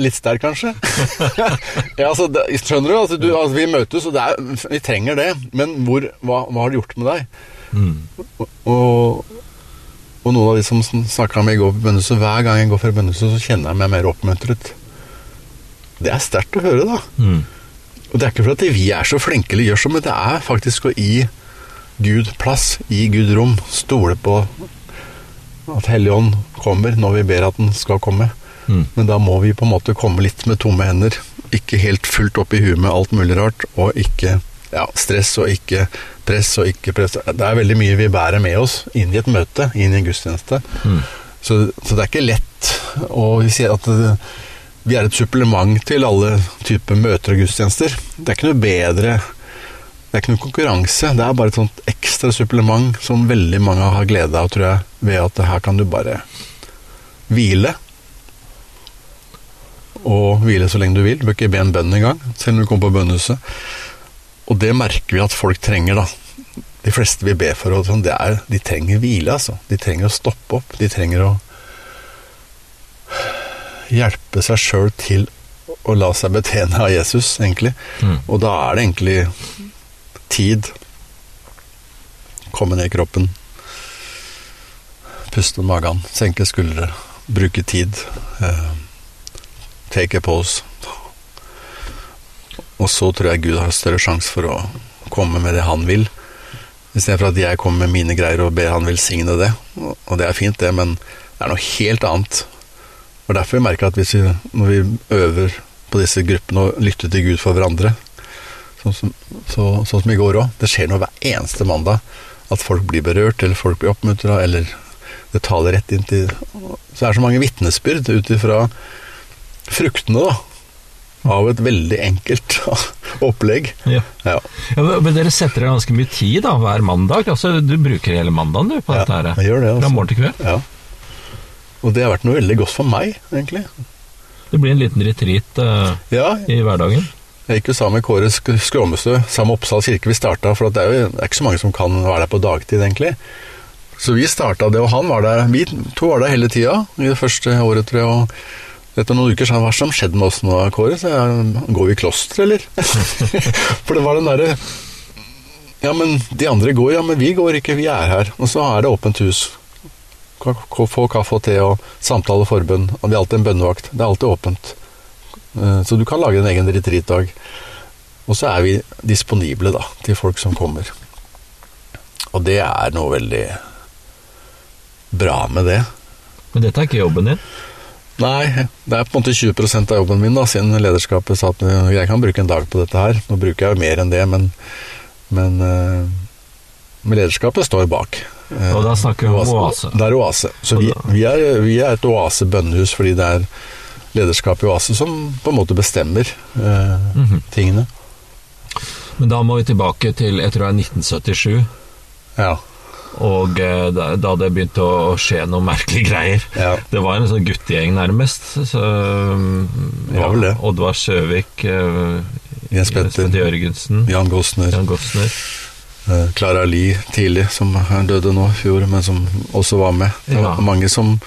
litt sterk, kanskje. ja, altså, det, skjønner du? Altså, du altså, vi møtes, og det er, vi trenger det. Men hvor, hva, hva har det gjort med deg? Mm. Og, og noen av de som snakka med i går på bønnehuset, hver gang jeg går fra bønnehuset, så kjenner jeg meg mer oppmuntret. Det er sterkt å høre, da. Mm. Og det er ikke fordi vi er så flinke eller gjør så, men det er faktisk å gi Gud plass, gi Gud rom, stole på at Helligånd kommer når vi ber at den skal komme. Mm. Men da må vi på en måte komme litt med tomme hender. Ikke helt fullt opp i huet med alt mulig rart, og ikke ja, stress og ikke press og ikke press. Det er veldig mye vi bærer med oss inn i et møte, inn i en gudstjeneste. Mm. Så, så det er ikke lett å si at det, vi er et supplement til alle typer møter og gudstjenester. Det er ikke noe bedre Det er ikke noen konkurranse. Det er bare et sånt ekstra supplement som veldig mange har glede av, tror jeg, ved at her kan du bare hvile. Og hvile så lenge du vil. Du bør ikke be en bønn engang, selv om du kommer på bønnehuset. Og det merker vi at folk trenger, da. De fleste vi ber for, og sånn, det er, de trenger hvile, altså. De trenger å stoppe opp. De trenger å hjelpe seg sjøl til å la seg betjene av Jesus, egentlig. Mm. Og da er det egentlig tid. Komme ned i kroppen. Puste med magen. Senke skuldre. Bruke tid. eh, take a pause. Og så tror jeg Gud har større sjanse for å komme med det han vil. Istedenfor at jeg kommer med mine greier og ber han velsigne det. Og det er fint, det, men det er noe helt annet. Og derfor merker jeg at vi, når vi øver på disse gruppene og lytter til Gud for hverandre, sånn som, så, sånn som i går òg, det skjer noe hver eneste mandag. At folk blir berørt, eller folk blir oppmuntra, eller det taler rett inn til Så er det så mange vitnesbyrd ut ifra fruktene, da. Av et veldig enkelt opplegg. Ja. Ja. Ja, men dere setter dere ganske mye tid da, hver mandag. Altså, du bruker hele mandagen du, på Ja, dette her. jeg gjør det, Fra altså. morgen til kveld. ja. Og det har vært noe veldig godt for meg, egentlig. Det blir en liten retreat uh, Ja, i hverdagen. Jeg gikk jo sammen med Kåre Sk- Skråmestø, sammen med Oppsal kirke. Vi starta, for det er jo det er ikke så mange som kan være der på dagtid, egentlig. Så vi starta det, og han var der. Vi to var der hele tida i det første året, tror jeg. og etter noen uker sa han hva som skjedde med oss nå, Kåre? Så jeg, går vi i kloster, eller? for det var den derre Ja, men de andre går, ja, men vi går ikke, vi er her. Og så er det åpent hus. Få kaffe og te og samtale og forbønn. Og vi har alltid en bønnevakt. Det er alltid åpent. Eh, Så du kan lage en egen retreatdag. Og så er vi disponible da, til folk som kommer. Og det er noe veldig bra med det. Men dette er ikke jobben din. Nei, det er på en måte 20% av jobben min, da, siden lederskapet sa at eh, jeg kan bruke en dag på dette her. Nå bruker jeg jo mer enn det, men, men, eh, men lederskapet står bak. Og da snakker vi om oase. Det er oase. Så vi, vi, er, vi er et oase-bønnehus fordi det er lederskapet i oase som på en måte bestemmer eh, Mhm. tingene. Men da må vi tilbake til jeg tror det er 1977. Ja. Og eh, da, da det begynte å skje noen merkelige greier. ja. Det var en sånn guttegjeng, nærmest. Så, Det var vel det. Oddvar Søvik, eh, Jens Petter, Jørgensen, Jan Gosner, Jan Gossner. Eh, Clara Lie tidlig, som døde nå i fjor, men som også var med. Det var Ja. mange, som,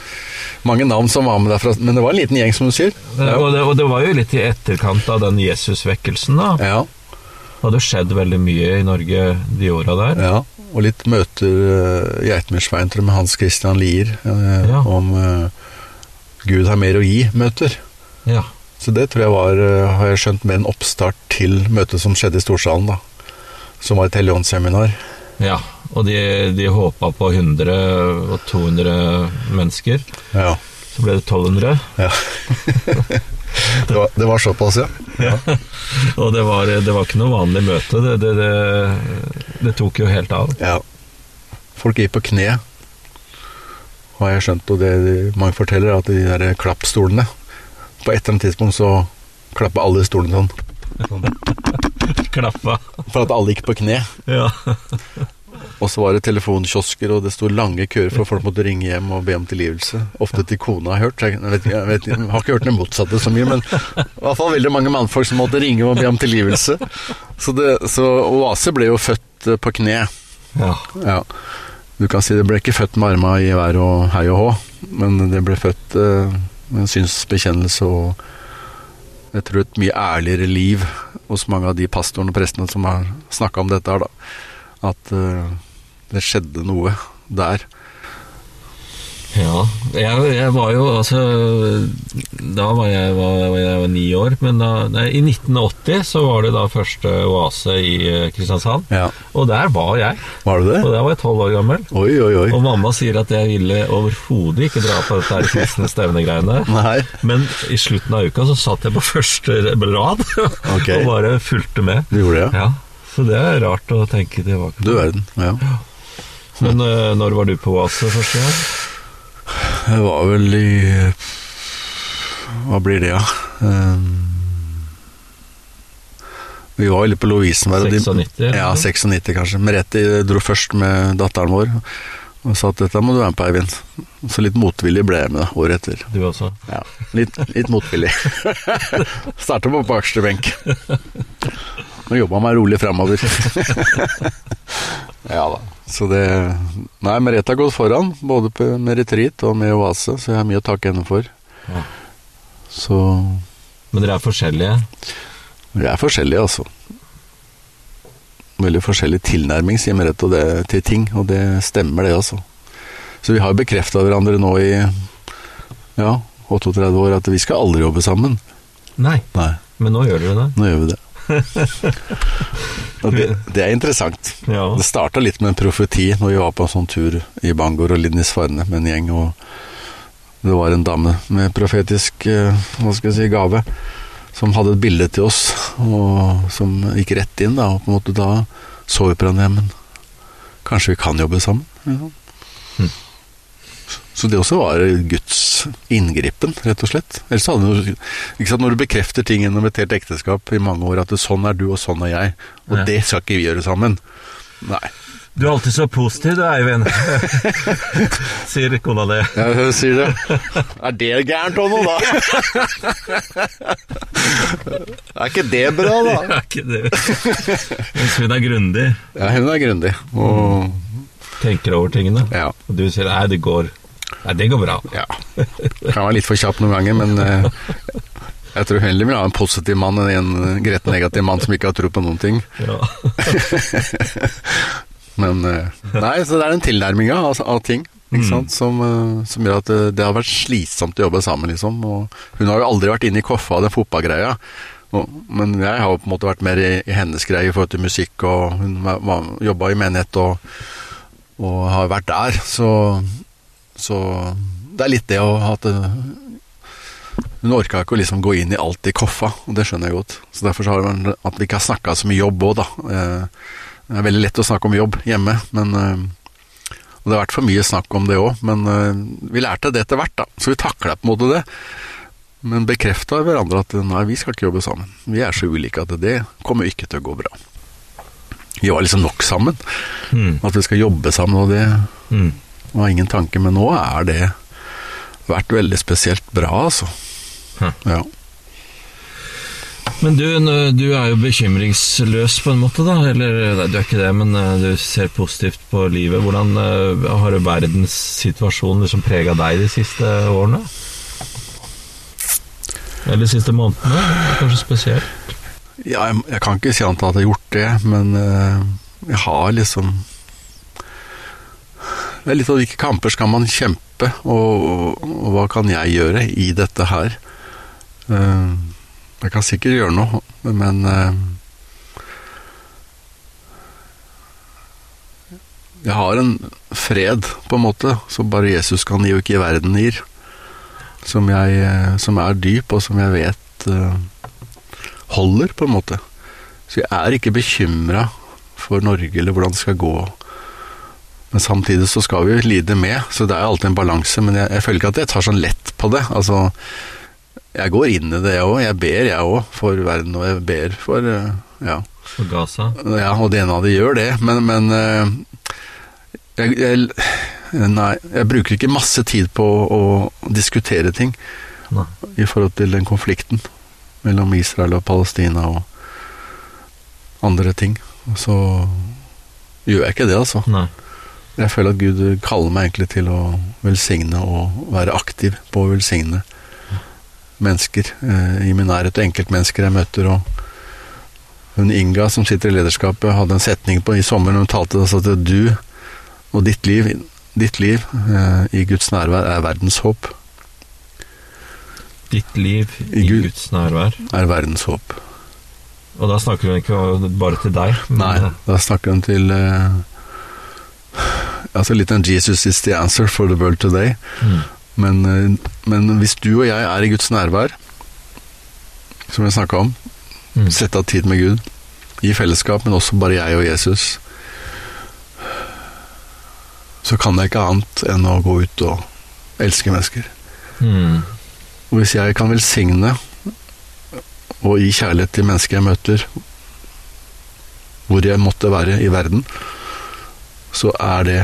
mange navn som var med derfra, men det var en liten gjeng, som du sier. Ja. Og, det, og det var jo litt i etterkant av den Jesusvekkelsen, da. Ja, Det hadde skjedd veldig mye i Norge de åra der. ja. Og litt møter Geitmyrsveien tror med Hans Christian Lier eh, Ja. om eh, Gud har mer å gi-møter. Ja. Så det tror jeg var, eh, har jeg skjønt, mer en oppstart til møtet som skjedde i Storsalen, da. Som var et Helligåndsseminar. ja. Og de, de håpa på 100 og 200 mennesker. Ja. Så ble det 1200. ja. det, var, det var såpass, ja. Og det var, det var ikke noe vanlig møte. Det, det, tok jo helt av. Ja. Folk gikk på kne, har jeg skjønt, og det de- mange forteller, at de der klappstolene På et eller annet tidspunkt så klappa alle stolene sånn. Klappa. For at alle gikk på kne. Ja. Og så var det telefonkiosker, og det sto lange køer for folk måtte ringe hjem og be om tilgivelse. Ofte til kona har hørt. Jeg, vet, jeg, vet, jeg har ikke hørt det motsatte så mye, men i hvert fall veldig mange mannfolk som måtte ringe og be om tilgivelse. Så, det, så Oase ble jo født eh, på kne. ja. Ja. Du kan si det ble ikke født med arma i vær og hei og hå, men det ble født eh, med en synsbekjennelse og jeg tror et mye ærligere liv hos mange av de pastorene og prestene som har snakka om dette her, da. At uh, det skjedde noe der. Ja, jeg, jeg var jo altså Da var jeg, var, var jeg var ni år, men da, nei, i 1980 så var det da første oase i eh, Kristiansand. Ja. Og der var jeg. Var det det? Og der var jeg tolv år gammel. Oi, oi, oi. Og mamma sier at jeg ville overhodet ikke dra på dette kristne stevnegreiene. Men i slutten av uka så satt jeg på første rad okay. og bare fulgte med. Du gjorde det, ja? Ja, Så det er rart å tenke tilbake Du verden. Ja. Men eh, når var du på oase første gang? Jeg var vel i Hva blir det, da? Ja? vi var veldig litt på Lovisenberg. og de- 96? Ja, noe? 96 kanskje. Merete dro først med datteren vår og sa at dette må du være med på, Eivind. Så litt motvillig ble jeg med året etter. Du også? Ja, litt, litt motvillig. Starta på bakerste benk. Og jobba meg rolig framover. ja da. Så det Nei, Merete har gått foran, både med retreat og med oase, så jeg har mye å takke henne for. Ja. Så Men dere er forskjellige? vi er forskjellige, altså. Veldig forskjellig tilnærming, sier Merete, til ting, og det stemmer, det, altså. Så vi har bekrefta hverandre nå i ja, 38 år at vi skal aldri jobbe sammen. Nei, Nei, men nå gjør dere det. nå gjør vi det. Det, det er interessant. Ja. Det starta litt med en profeti når vi var på en sånn tur i Bangor og Lindisfarne med en gjeng. og Det var en dame med profetisk eh, hva skal jeg si, gave som hadde et bilde til oss, og som gikk rett inn. da, og på en måte Da så vi på hverandre. Men kanskje vi kan jobbe sammen? Ja. Så det også var Guds inngripen, rett og slett. Ellers hadde du, ikke sant, Når du bekrefter ting gjennom et helt ekteskap i mange år, at det, sånn er du og sånn er jeg, og Ja. det skal ikke vi gjøre sammen. Nei. Du er alltid så positiv du, Eivind. Sier kona di. Ja, hun sier det. Er det gærent òg nå, da? er ikke det bra, da? Er ikke det Mens hun er grundig, Ja, hun er grundig. Og tenker over tingene. ja. Og du sier nei, det går Nei, det går bra. ja. Kan være litt for kjapp noen ganger, men eh, jeg tror heller vil ha en positiv mann enn en gretten negativ mann som ikke har tro på noen ting. Ja. Men eh, Nei, så det er den tilnærminga av, av ting. Ikke Mm. sant? Som, eh, som gjør at det, det har vært slitsomt å jobbe sammen, liksom. Og hun har jo aldri vært inne i koffa av den fotballgreia. Men jeg har jo på en måte vært mer i, i hennes greie i forhold til musikk, og hun jobba i menighet og, og har vært der. Så, så det er litt det å ha at Hun orka ikke å liksom gå inn i alt i koffa, og det skjønner jeg godt. Så Derfor så har det at vi ikke har snakka så mye jobb òg, da. Eh, det er veldig lett å snakke om jobb hjemme, men øh, Og det har vært for mye snakk om det òg, men vi lærte det etter hvert, da. Så vi takla på en måte det. Men bekrefta hverandre at nei, vi skal ikke jobbe sammen. Vi er så ulike at det kommer ikke til å gå bra. Vi var liksom nok sammen. Mm. At vi skal jobbe sammen, og det Mm. Var ingen tanke. Men nå er det vært veldig spesielt bra, altså. Hm. Ja. Men du, du er jo bekymringsløs på en måte, da. Eller du er ikke det, men eh, du ser positivt på livet. Hvordan eh, har verdenssituasjonen liksom prega deg de siste årene? Eller de siste månedene, kanskje spesielt? Ja, jeg, jeg kan ikke si annet at jeg har gjort det, men eh, jeg har liksom Det er litt av hvilke kamper skal man kjempe, og, og, og hva kan jeg gjøre i dette her? Eh, jeg kan sikkert gjøre noe, men eh, Jeg har en fred, på en måte, som bare Jesus kan gi, og ikke verden gir. Som, jeg, eh, som er dyp, og som jeg vet holder, på en måte. Så jeg er ikke bekymra for Norge eller hvordan det skal gå. Men samtidig så skal vi jo lide med, så det er alltid en balanse. Men jeg, jeg føler ikke at jeg tar sånn lett på det. Altså, jeg går inn i det, jeg òg. Jeg ber, jeg òg, for verden, og jeg ber for eh, Ja. For Gaza? Ja, og det ene av det gjør det, men, men eh, jeg, jeg, Nei, jeg bruker ikke masse tid på å, å diskutere ting Nei. i forhold til den konflikten mellom Israel og Palestina og andre ting. Så gjør jeg ikke det, altså. Nei. Jeg føler at Gud kaller meg egentlig til å velsigne og være aktiv på å velsigne mennesker eh, i min nærhet, og enkeltmennesker jeg møter. og hun Inga som sitter i lederskapet, hadde en setning på i sommer hun talte og sa at du og ditt liv, ditt liv eh, i Guds nærvær er verdens håp. Ditt liv i, I Gud. Guds nærvær. Er verdens håp. Og da snakker hun ikke bare til deg. Nei, da snakker hun til eh, Altså litt en 'Jesus is the answer for the world today'. Mm. Men, eh, men hvis du og jeg er i Guds nærvær, som jeg snakka om, Mm. sette av tid med Gud, i fellesskap, men også bare jeg og Jesus, så kan jeg ikke annet enn å gå ut og elske mennesker. Mm. Og hvis jeg kan velsigne og gi kjærlighet til mennesker jeg møter, hvor jeg måtte være i verden, så er det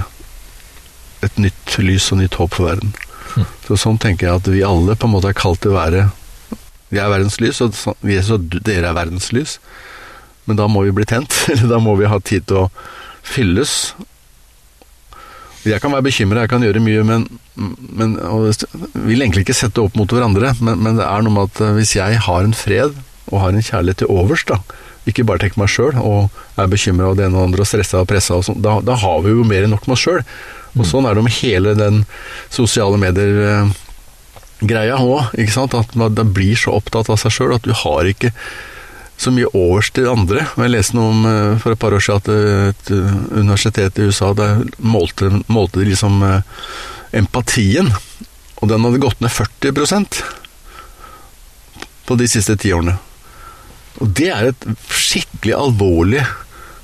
et nytt lys og nytt håp for verden. Mm. Så sånn tenker jeg at vi alle på en måte er kalt til å være Vi er verdens lys, og så- vi er dere er verdens lys. Men da må vi bli tent, eller da må vi ha tid til å fylles. Jeg kan være bekymra, jeg kan gjøre mye, men, men vil egentlig ikke sette opp mot hverandre. Men, men, det er noe med at eh, hvis jeg har en fred og har en kjærlighet til overs, da, ikke bare tenker meg sjøl og er bekymra av det ene og andre og stressa og pressa, og sånn, da, da, har vi jo mer enn nok med oss sjøl. Og sånn er det med hele den sosiale medier-greia òg. At man blir så opptatt av seg sjøl at du har ikke så mye overs til andre. Jeg leste noe om eh, for et par år siden at et universitet i USA der målte, målte de liksom eh, empatien, og den hadde gått ned 40% på de siste ti årene. Og det er et skikkelig alvorlig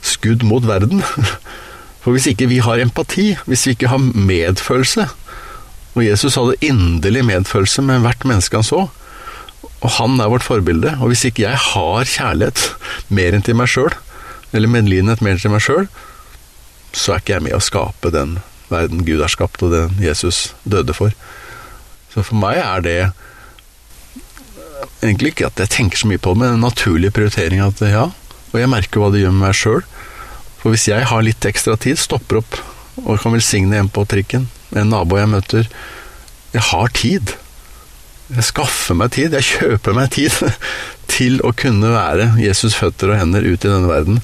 skudd mot verden. For hvis ikke vi har empati, hvis vi ikke har medfølelse Og Jesus hadde inderlig medfølelse med hvert menneske han så, og han er vårt forbilde. Og hvis ikke jeg har kjærlighet mer enn til meg sjøl, eller medlidenhet mer enn til meg sjøl, så er ikke jeg med å skape den verden Gud har skapt, og den Jesus døde for. Så for meg er det egentlig ikke at jeg tenker så mye på det, men en naturlig prioritering at ja, og jeg merker hva det gjør med meg sjøl. For hvis jeg har litt ekstra tid, stopper opp og kan velsigne en på trikken, en nabo jeg møter Jeg har tid. Jeg skaffer meg tid, jeg kjøper meg tid til å kunne være Jesus' føtter og hender ut i denne verden.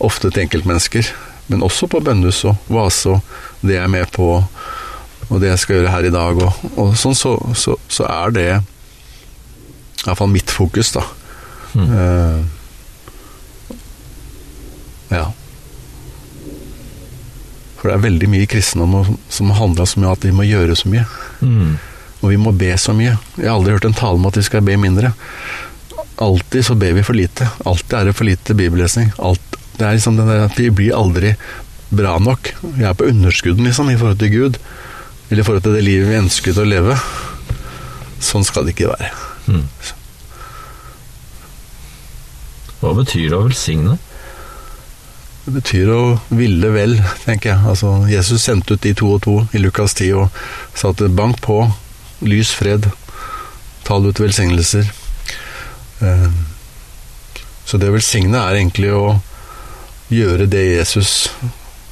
Ofte til enkeltmennesker, men også på bønnhus og vase og det jeg er med på, og det jeg skal gjøre her i dag. Og, og sånn så, så, så, er det iallfall mitt fokus, da. Mm. Uh, ja. For det er veldig mye i kristendom som handler så mye om at vi må gjøre så mye. Mm. Og vi må be så mye. Jeg har aldri hørt en tale om at vi skal be mindre. Alltid så ber vi for lite. Alltid er det for lite bibellesning. Alt, det er liksom det der at vi blir aldri bra nok. Vi er på underskudden, liksom, i forhold til Gud. Eller i forhold til det livet vi ønsket å leve. Sånn skal det ikke være. Mm. Hva betyr det å velsigne? Det betyr å ville vel, tenker jeg. Altså, Jesus sendte ut de to og to i Lukas 10 og sa at bank på, lys, fred. Tal ut velsignelser. Eh, så det å velsigne er egentlig å gjøre det Jesus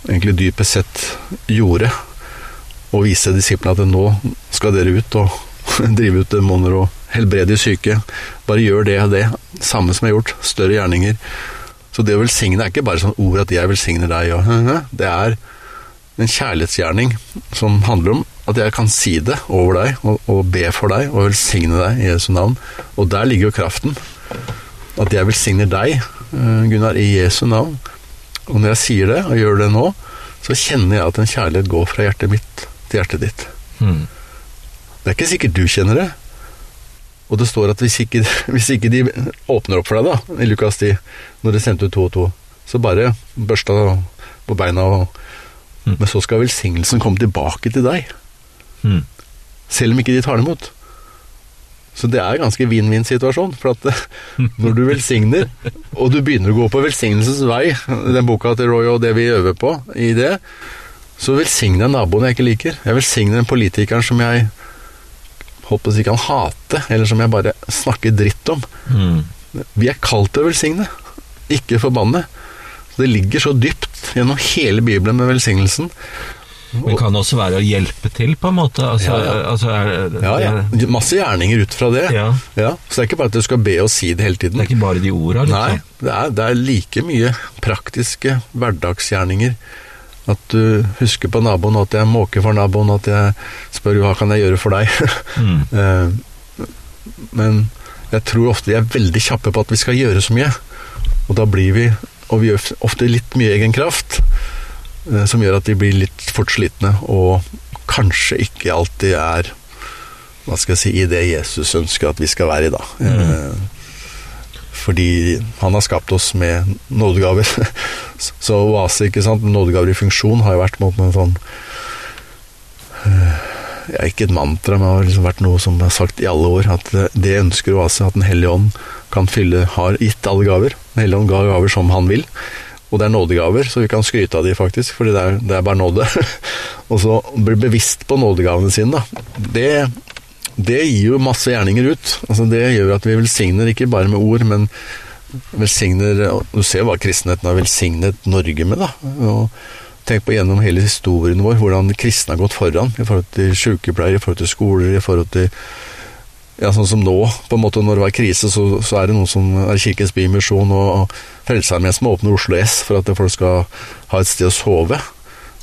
egentlig dypest sett gjorde, og vise disiplene at nå skal dere ut og drive ut demoner og helbrede syke. Bare gjør det og det, samme som jeg har gjort, større gjerninger. Så det å velsigne er ikke bare sånn ord at 'jeg velsigner deg', og det er en kjærlighetsgjerning som handler om at jeg kan si det over deg, og, og, be for deg, og velsigne deg i Jesu navn. Og der ligger jo kraften. At jeg velsigner deg, eh, Gunnar, i Jesu navn. Og når jeg sier det, og gjør det nå, så kjenner jeg at en kjærlighet går fra hjertet mitt til hjertet ditt. Mm. Det er ikke sikkert du kjenner det. Og det står at hvis ikke, hvis ikke de åpner opp for deg, da, i Lukas 10, når de sendte ut to og to, så bare børsta på beina og mm. Men så skal velsignelsen komme tilbake til deg. Mm. Selv om ikke de tar det imot. Så det er en ganske vinn-vinn-situasjon. For at når du velsigner, og du begynner å gå på velsignelsens vei, den boka til Roy og det vi øver på i det, så velsigner jeg naboen jeg ikke liker. Jeg velsigner den politikeren som jeg håper jeg kan hate, eller som jeg bare snakker dritt om. Mm. Vi er kalt til å velsigne, ikke forbanne. Så det ligger så dypt gjennom hele Bibelen med velsignelsen. Men kan også være å hjelpe til, på en måte? Altså, ja, ja. Altså er, ja, ja. Masse gjerninger ut fra det. Ja. ja. Så det er ikke bare at du skal be og si det hele tiden. Det er ikke bare de orda? Liksom. Nei, det er, det er, like mye praktiske hverdagsgjerninger. At du husker på naboen, at jeg måker for naboen, at jeg spør hva kan jeg gjøre for deg. Mm. Eh, men jeg tror ofte vi er veldig kjappe på at vi skal gjøre så mye. Og da blir vi, og vi gjør ofte litt mye egen kraft. Eh, som gjør at de blir litt fort slitne, og kanskje ikke alltid er hva skal jeg si, i det Jesus ønsker at vi skal være i, da. Mm. Eh, fordi han har skapt oss med nådegaver. Så oase, ikke sant, nådegaver i funksjon, har jo vært mot en sånn eh, ja, Ikke et mantra, men det har liksom vært noe som er sagt i alle år. At det ønsker oase, at Den hellige ånd kan fylle, har gitt alle gaver. Den hellige ånd ga gaver som han vil. Og det er nådegaver, så vi kan skryte av de faktisk, fordi det er, det er bare nåde. og så bli bevisst på nådegavene sine, da. Det, det, gir jo masse gjerninger ut. Altså Det gjør at vi velsigner ikke bare med ord, men velsigner Du ser hva kristenheten har velsignet Norge med, da. Og tenk på gjennom hele historien vår hvordan kristne har gått foran i forhold til sykepleiere, i forhold til skoler, i forhold til ja, sånn som nå, på en måte når det var krise, så, så er det noen som er Kirkens Bymisjon og, og Frelsesarmeen som åpner Oslo S for at folk skal ha et sted å sove.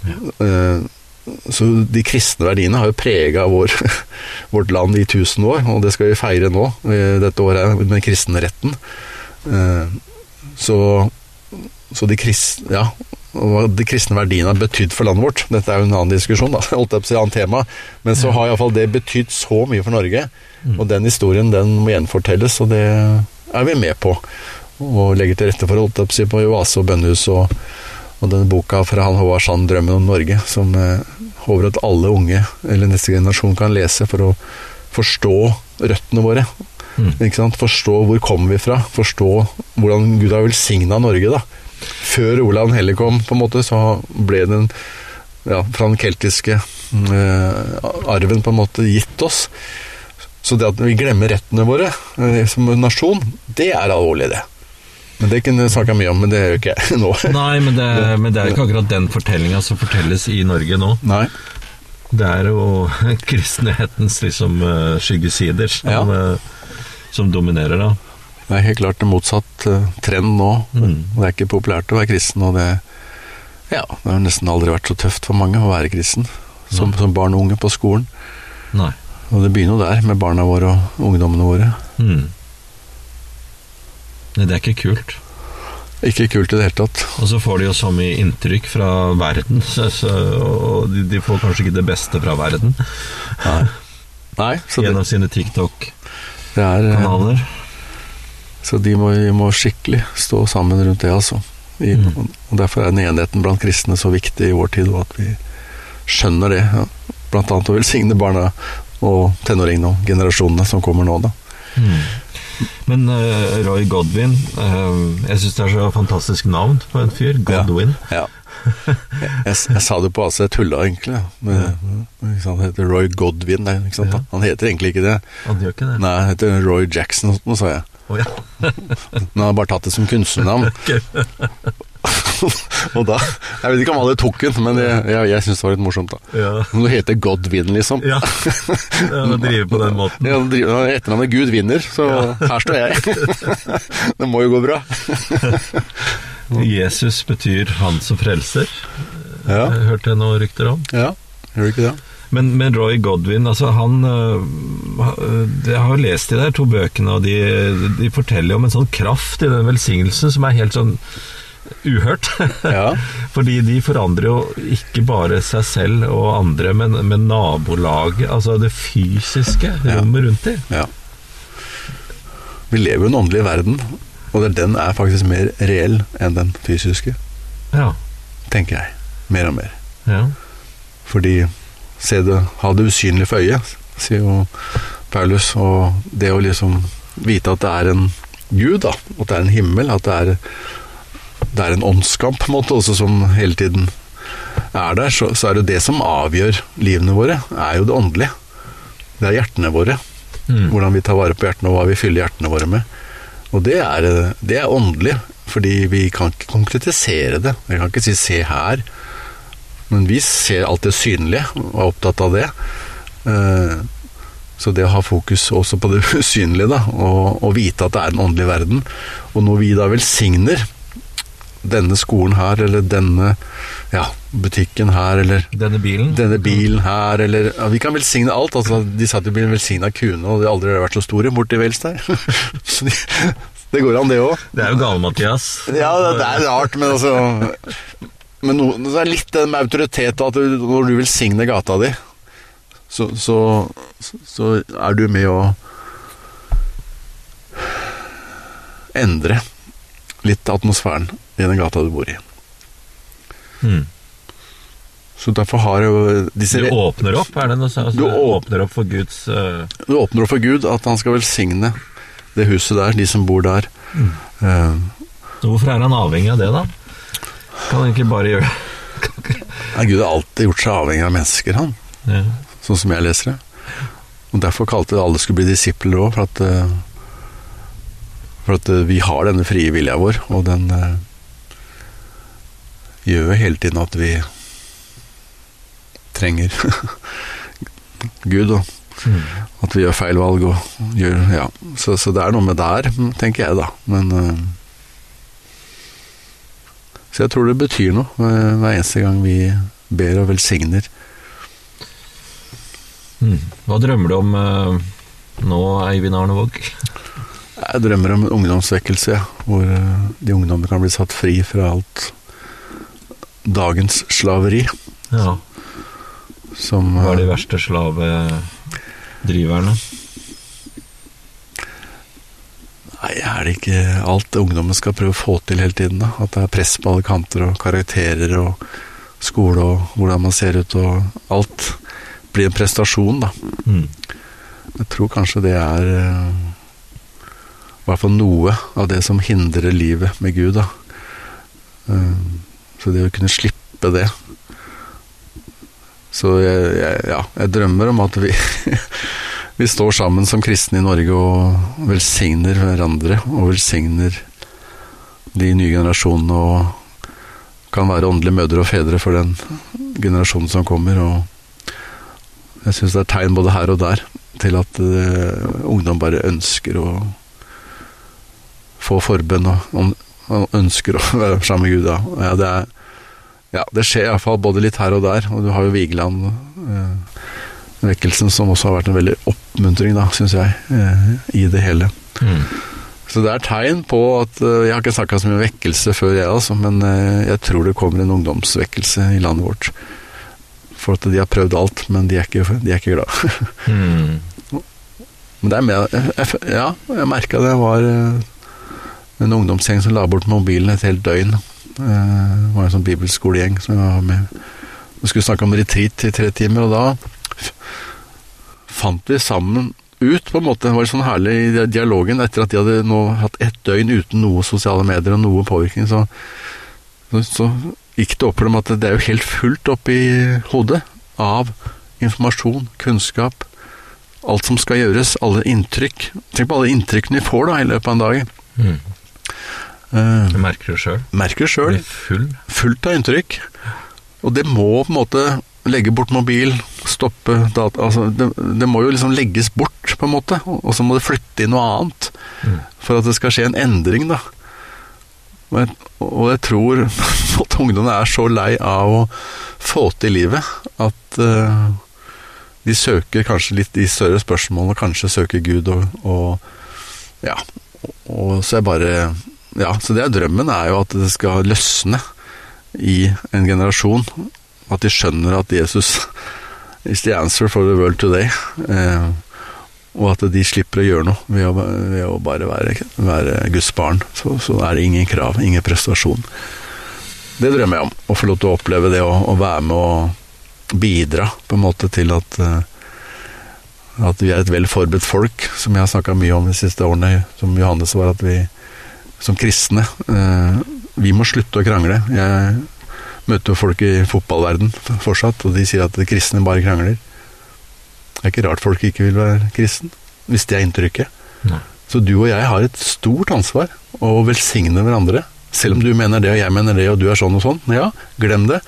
Ja. Eh, så de kristne verdiene har jo prega vår, vårt land i tusen år, og det skal vi feire nå, eh, dette året, med kristenretten. Eh, så, så de kristne Ja, de kristne verdiene har betydd for landet vårt. Dette er jo en annen diskusjon, da, holdt jeg på å si, annet tema. Men så har iallfall det betydd så mye for Norge. Og den historien den må gjenfortelles, og det er vi med på. Og legger til rette for, holdt jeg på å si, på Oase og Bønnhus og, og denne boka fra han Håvard Sand, 'Drømmen om Norge', som eh, håper at alle unge, eller neste generasjon, kan lese for å forstå røttene våre. Mm. Ikke sant? Forstå hvor kommer vi fra, forstå hvordan Gud har velsigna Norge. da. Før Olav Helle kom, på en måte, så ble den ja, fra den keltiske eh, arven på en måte gitt oss. Så det at vi glemmer rettene våre eh, som nasjon, det er alvorlig, det. Men Det kunne du snakka mye om, men det gjør ikke jeg nå. Nei, men det, men det er ikke akkurat den fortellinga som fortelles i Norge nå. Nei. Det er jo kristenhetens liksom eh, skyggesider som, Ja. eh, som dominerer, da. Det er helt klart en motsatt eh, trend nå. Mm. Det er ikke populært å være kristen, og det ja, det har nesten aldri vært så tøft for mange å være kristen som, som barn og unge på skolen. Nei. Og det begynner jo der, med barna våre og ungdommene våre. Mm. Nei, Det er ikke kult. Ikke kult i det hele tatt. Og så får de jo så mye inntrykk fra verden, så, så, og de, de får kanskje ikke det beste fra verden Nei. Nei så, det, gjennom sine TikTok-kanaler. er, eh, så de må, de må skikkelig stå sammen rundt det, altså. I, Mm. Og Derfor er den enheten blant kristne så viktig i vår tid, og at vi skjønner det. Ja. Blant annet å velsigne barna og tenåringene og generasjonene som kommer nå, da. Mm. Men uh, Roy Godwin uh, Jeg syns det er så fantastisk navn på en fyr. Godwin. Ja. Jeg, jeg sa det på altså, jeg tulla egentlig. Sant, Han heter Roy Godwin. Ja. Han heter egentlig ikke det. Han gjør ikke det? Nei, han heter Roy Jackson, nå sa jeg. Oh, ja. Men han har bare tatt det som kunstnernavn. og da Jeg vet ikke om alle tok den, men jeg, jeg, jeg syns det var litt morsomt, da. ja. Du heter Godwin, liksom. Ja. ja Å drive på den måten. Ja, driver- Etternavnet Gud vinner, så her står jeg. det må jo gå bra. Jesus betyr 'han som frelser', Ja, Jeg hørte jeg noen rykter om. ja. Gjør du ikke det? Men, men Roy Godwin, altså han øh, Jeg har jo lest de der to bøkene, og de, de forteller om en sånn kraft i den velsignelsen som er helt sånn uhørt. Ja. Fordi de forandrer jo ikke bare seg selv og andre, men, men nabolaget, altså det fysiske Ja. rommet rundt dem. ja. Vi lever jo i en åndelig verden, og den er faktisk mer reell enn den fysiske, Ja. tenker jeg. Mer og mer. ja. Fordi se det, ha det usynlig for øyet, sier jo Paulus. Og det å liksom vite at det er en Gud, da, at det er en himmel, at det er, det er en åndskamp på en måte også som hele tiden er der, så, så er det det som avgjør livene våre, er jo det åndelige. Det er hjertene våre. Mm. Hvordan vi tar vare på hjertene, og hva vi fyller hjertene våre med. Og det er, det er åndelig, fordi vi kan ikke konkretisere det. Vi kan ikke si 'se her', men vi ser alt det synlige og er opptatt av det. Eh, Så det å ha fokus også på det usynlige, da, og, og vite at det er en åndelig verden, og når vi da velsigner denne skolen her, eller denne ja, butikken her, eller Denne bilen. denne bilen her, eller ja, Vi kan velsigne alt. altså De sa at de blir velsigna kuene, og de har aldri vært så store borti Wales der. Det går an, det òg. Det er jo Gale-Mathias. Ja, det, det er rart, men altså Men no, det er litt det med autoritet, at du, når du velsigner gata di, så, så, så er du med å endre litt atmosfæren i den gata du bor i. Mm. Så derfor har jo disse Du åpner opp, er det noe sånt? Altså, Du du åpner opp for Guds uh... Du åpner opp for Gud at han skal velsigne det huset der, de som bor der. Mm. Uh, Så hvorfor er han avhengig av det, da? Kan han ikke bare gjøre ja, Gud har alltid gjort seg avhengig av mennesker, han. ja. Sånn som jeg leser det. Og Derfor kalte alle skulle bli disipler òg, for at For at eh, vi har denne frie vilja vår, og den gjør jo hele tiden at vi trenger Gud, og Mm. at vi gjør feil valg. Og gjør, ja. så, så det er noe med der, tenker jeg, da. Men uh, Så jeg tror det betyr noe uh, hver eneste gang vi ber og velsigner. Mm. Hva drømmer du om uh, nå, Eivind Arnevåg? Jeg drømmer om en ungdomsvekkelse, ja, hvor de ungdommene kan bli satt fri fra alt dagens slaveri. Ja. Som Hva er de eh, verste slavedriverne? Nei, er det ikke alt ungdommen skal prøve å få til hele tiden? da? At det er press på alle kanter, og karakterer og skole og hvordan man ser ut og alt blir en prestasjon, da. Mm. Jeg tror kanskje det er eh, i hvert fall noe av det som hindrer livet med Gud, da. Eh, Så det å kunne slippe det Så jeg, jeg, ja, jeg drømmer om at vi Vi står sammen som kristne i Norge og velsigner hverandre, og velsigner de nye generasjonene, og kan være åndelige mødre og fedre for den generasjonen som kommer. Og jeg syns det er tegn både her og der til at uh, ungdom bare ønsker å få forbønn og, og ønsker å være sammen med Gud. Da. Ja, det, er, ja, det skjer iallfall både litt her og der, og du har jo Vigeland. Eh, vekkelsen som også har vært en veldig oppmuntring, da, syns jeg, eh, i det hele. Mm. Så det er tegn på at eh, Jeg har ikke snakka så mye om vekkelse før, jeg altså, men eh, jeg tror det kommer en ungdomsvekkelse i landet vårt. For at de har prøvd alt, men de er ikke, de er ikke glad. Mm. men det er med Ja, jeg merka det var en ungdomsgjeng som la bort mobilen et helt døgn. Eh, Det var en sånn bibelskolegjeng som var med Vi skulle snakke om retreat i tre timer, og da fant vi sammen ut, på en måte. Det var sånn herlig i dialogen etter at de hadde nå hatt ett døgn uten noe sosiale medier og noe påvirkning. Så, så gikk det opp for dem at det er jo helt fullt oppi hodet av informasjon, kunnskap, alt som skal gjøres, alle inntrykk. Tenk på alle inntrykkene vi får da i løpet av en dag. Mm. Eh, Du merker det sjøl. merker sjøl. Blir full. Fullt av inntrykk. Og det må på en måte legge bort mobil, stoppe data altså det, det må jo liksom legges bort, på en måte. Og så må det flytte inn noe annet Mm. for at det skal skje en endring, da. Og jeg, og jeg tror at ungdommene er så lei av å få til livet at uh, de søker kanskje litt de større spørsmålene, kanskje søker Gud og, og Ja. Og så er bare Ja, så det er drømmen er jo at det skal løsne i en generasjon. At de skjønner at Jesus is the answer for the world today. Eh, og at de slipper å gjøre noe ved å, ved å bare være, være Guds barn. Så, så er det ingen krav, ingen prestasjon. Det drømmer jeg om. Å få lov til å oppleve det, å, å være med og bidra på en måte til at eh, at vi er et vel forberedt folk, som jeg har snakka mye om de siste årene, som Johannes var, at vi som kristne eh, Vi må slutte å krangle. Jeg møter jo folk i fotballverden fortsatt, og de sier at kristne bare krangler. Det er ikke rart folk ikke vil være kristen, hvis det er inntrykket. Nei. Så du og jeg har et stort ansvar å velsigne hverandre. Selv om du mener det, og jeg mener det, og du er sånn og sånn. Ja, glem det.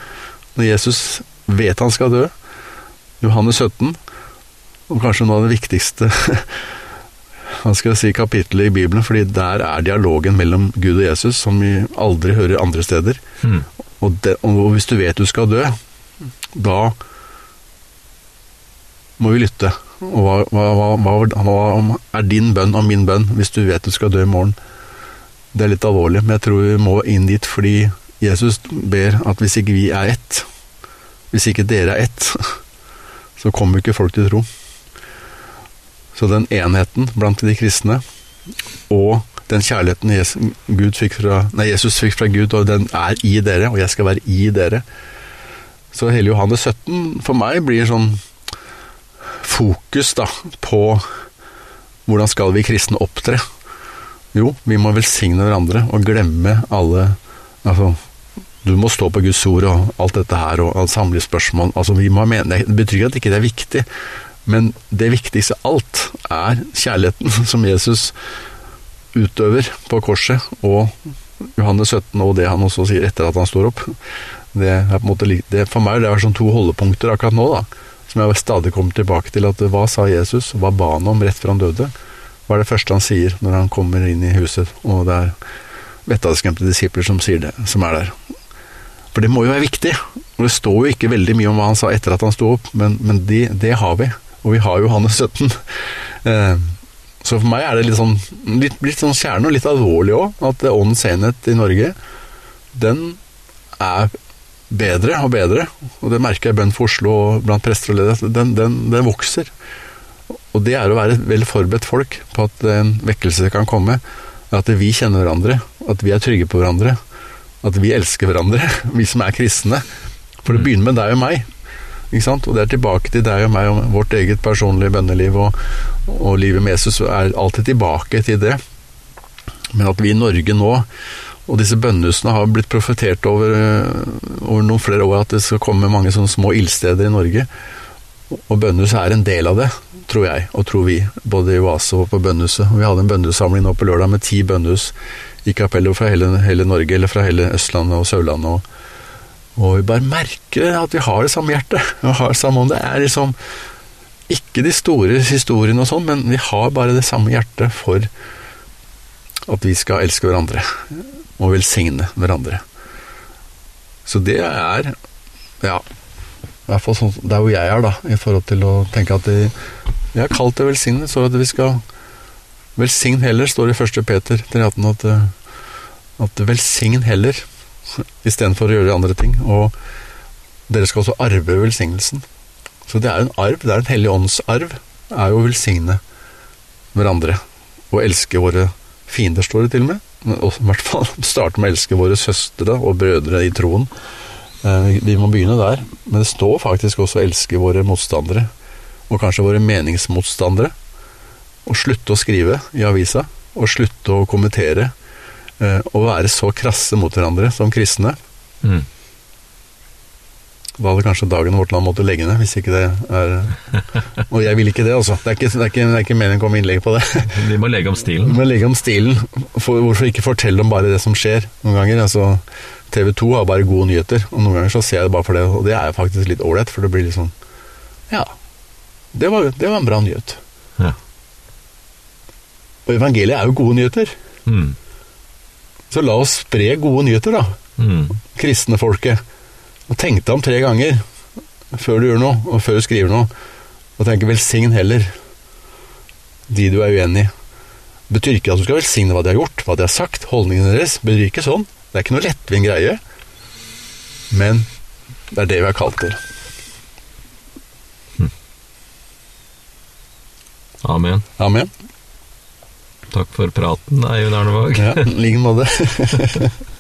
Når Jesus vet han skal dø, Johannes 17, og kanskje noe av det viktigste hva skal jeg si, kapittelet i Bibelen, fordi der er dialogen mellom Gud og Jesus som vi aldri hører andre steder. Mm. Og, det, og hvis du vet du skal dø, da må vi lytte. Og hva, hva, hva, hva er din bønn og min bønn hvis du vet du skal dø i morgen? Det er litt alvorlig, men jeg tror vi må inn dit fordi Jesus ber at hvis ikke vi er ett, hvis ikke dere er ett, så kommer ikke folk til tro. Så den enheten blant de kristne, og den kjærligheten Jesus, fikk fra, nei, Jesus fikk fra Gud, og den er i dere, og jeg skal være i dere. Så hele Johannes 17 for meg blir sånn fokus da, på hvordan skal vi kristne opptre. Jo, vi må velsigne hverandre og glemme alle Altså, du må stå på Guds ord og alt dette her, og samle spørsmål. Altså, vi må mene, Det betyr ikke at ikke det er viktig, men det viktigste av alt er kjærligheten som Jesus utøver på korset, og Johannes 17 og det han også sier etter at han står opp. Det er på en måte, det, for meg det er sånn to holdepunkter akkurat nå, da. Som jeg stadig kommer tilbake til. at Hva sa Jesus? Hva ba han om rett før han døde? Hva er det første han sier når han kommer inn i huset, og det er vettavskremte disipler som sier det, som er der? For det må jo være viktig. Det står jo ikke veldig mye om hva han sa etter at han sto opp, men, men det, det har vi. Og vi har Johannes 17. Eh, så for meg er det litt sånn, litt, litt sånn kjerne og litt alvorlig òg, at Åndens enhet i Norge, den er bedre og bedre. Og det merker jeg i Bønn for Oslo og blant prester og ledere, den, den, den vokser. Og det er å være vel forberedt folk på at en vekkelse kan komme. At vi kjenner hverandre, at vi er trygge på hverandre, at vi elsker hverandre, vi som er kristne. For det begynner med deg og meg. Og det er tilbake til deg og meg og vårt eget personlige bønneliv og, og livet med Jesus er alltid tilbake til det. Men at vi i Norge nå, og disse bønnehusene har blitt profetert over, øh, over noen flere år, at det skal komme mange sånne små ildsteder i Norge. Og bønnhus er en del av det, tror jeg, og tror vi, både i Oase og på bønnehuset. Og vi hadde en bønnehussamling nå på lørdag med ti bønnehus i kapellet fra hele, hele Norge, eller fra hele Østlandet og Sørlandet. og og vi bare merker at vi har det samme hjertet. Vi har det samme om det er liksom ikke de store historiene og sånn, men vi har bare det samme hjertet for at vi skal elske hverandre og velsigne hverandre. Så det er ja, i hvert fall sånn der hvor jeg er, da, i forhold til å tenke at det, jeg er kalt til å velsigne, så at vi skal velsigne heller, står det i 1. Peter 318 at, at velsign heller istedenfor å gjøre andre ting. Og dere skal også arve velsignelsen. Så det er en arv, det er en hellig ånds arv, er jo å velsigne hverandre. Og elske våre fiender, står det til og med. Også, I hvert fall starte med å elske våre søstre og brødre i troen. Eh, Vi må begynne der. Men det står faktisk også å elske våre motstandere. Og kanskje våre meningsmotstandere. Og slutte å skrive i avisa. Og slutte å kommentere å være så krasse mot hverandre som kristne. Mm. Da hadde kanskje dagen vårt land måtte legge ned, hvis ikke det er Og jeg vil ikke det, altså. Det er ikke, det er ikke, det er ikke meningen å komme innlegg på det. Vi må legge om stilen. Men legge om stilen. For, hvorfor ikke fortelle om bare det som skjer noen ganger? Altså, TV 2 har bare gode nyheter, og noen ganger så ser jeg det bare for det, og det er faktisk litt ålreit, for det blir litt sånn Ja, det var, det var en bra nyhet. Ja. Og evangeliet er jo gode nyheter. Mm. Så la oss spre gode nyheter, da. Mm. kristne folket. Og tenk deg om tre ganger før du gjør noe, og før du skriver noe. Og tenk velsign heller de du er uenig i. Betyr ikke at du skal velsigne hva de har gjort, hva de har sagt, holdningene deres. Betyr ikke sånn. Det er ikke noe lettvint greie. Men det er det vi er kalt til. Amen. Amen. Takk for praten, Eivind Arnevåg. Ja, i like måte.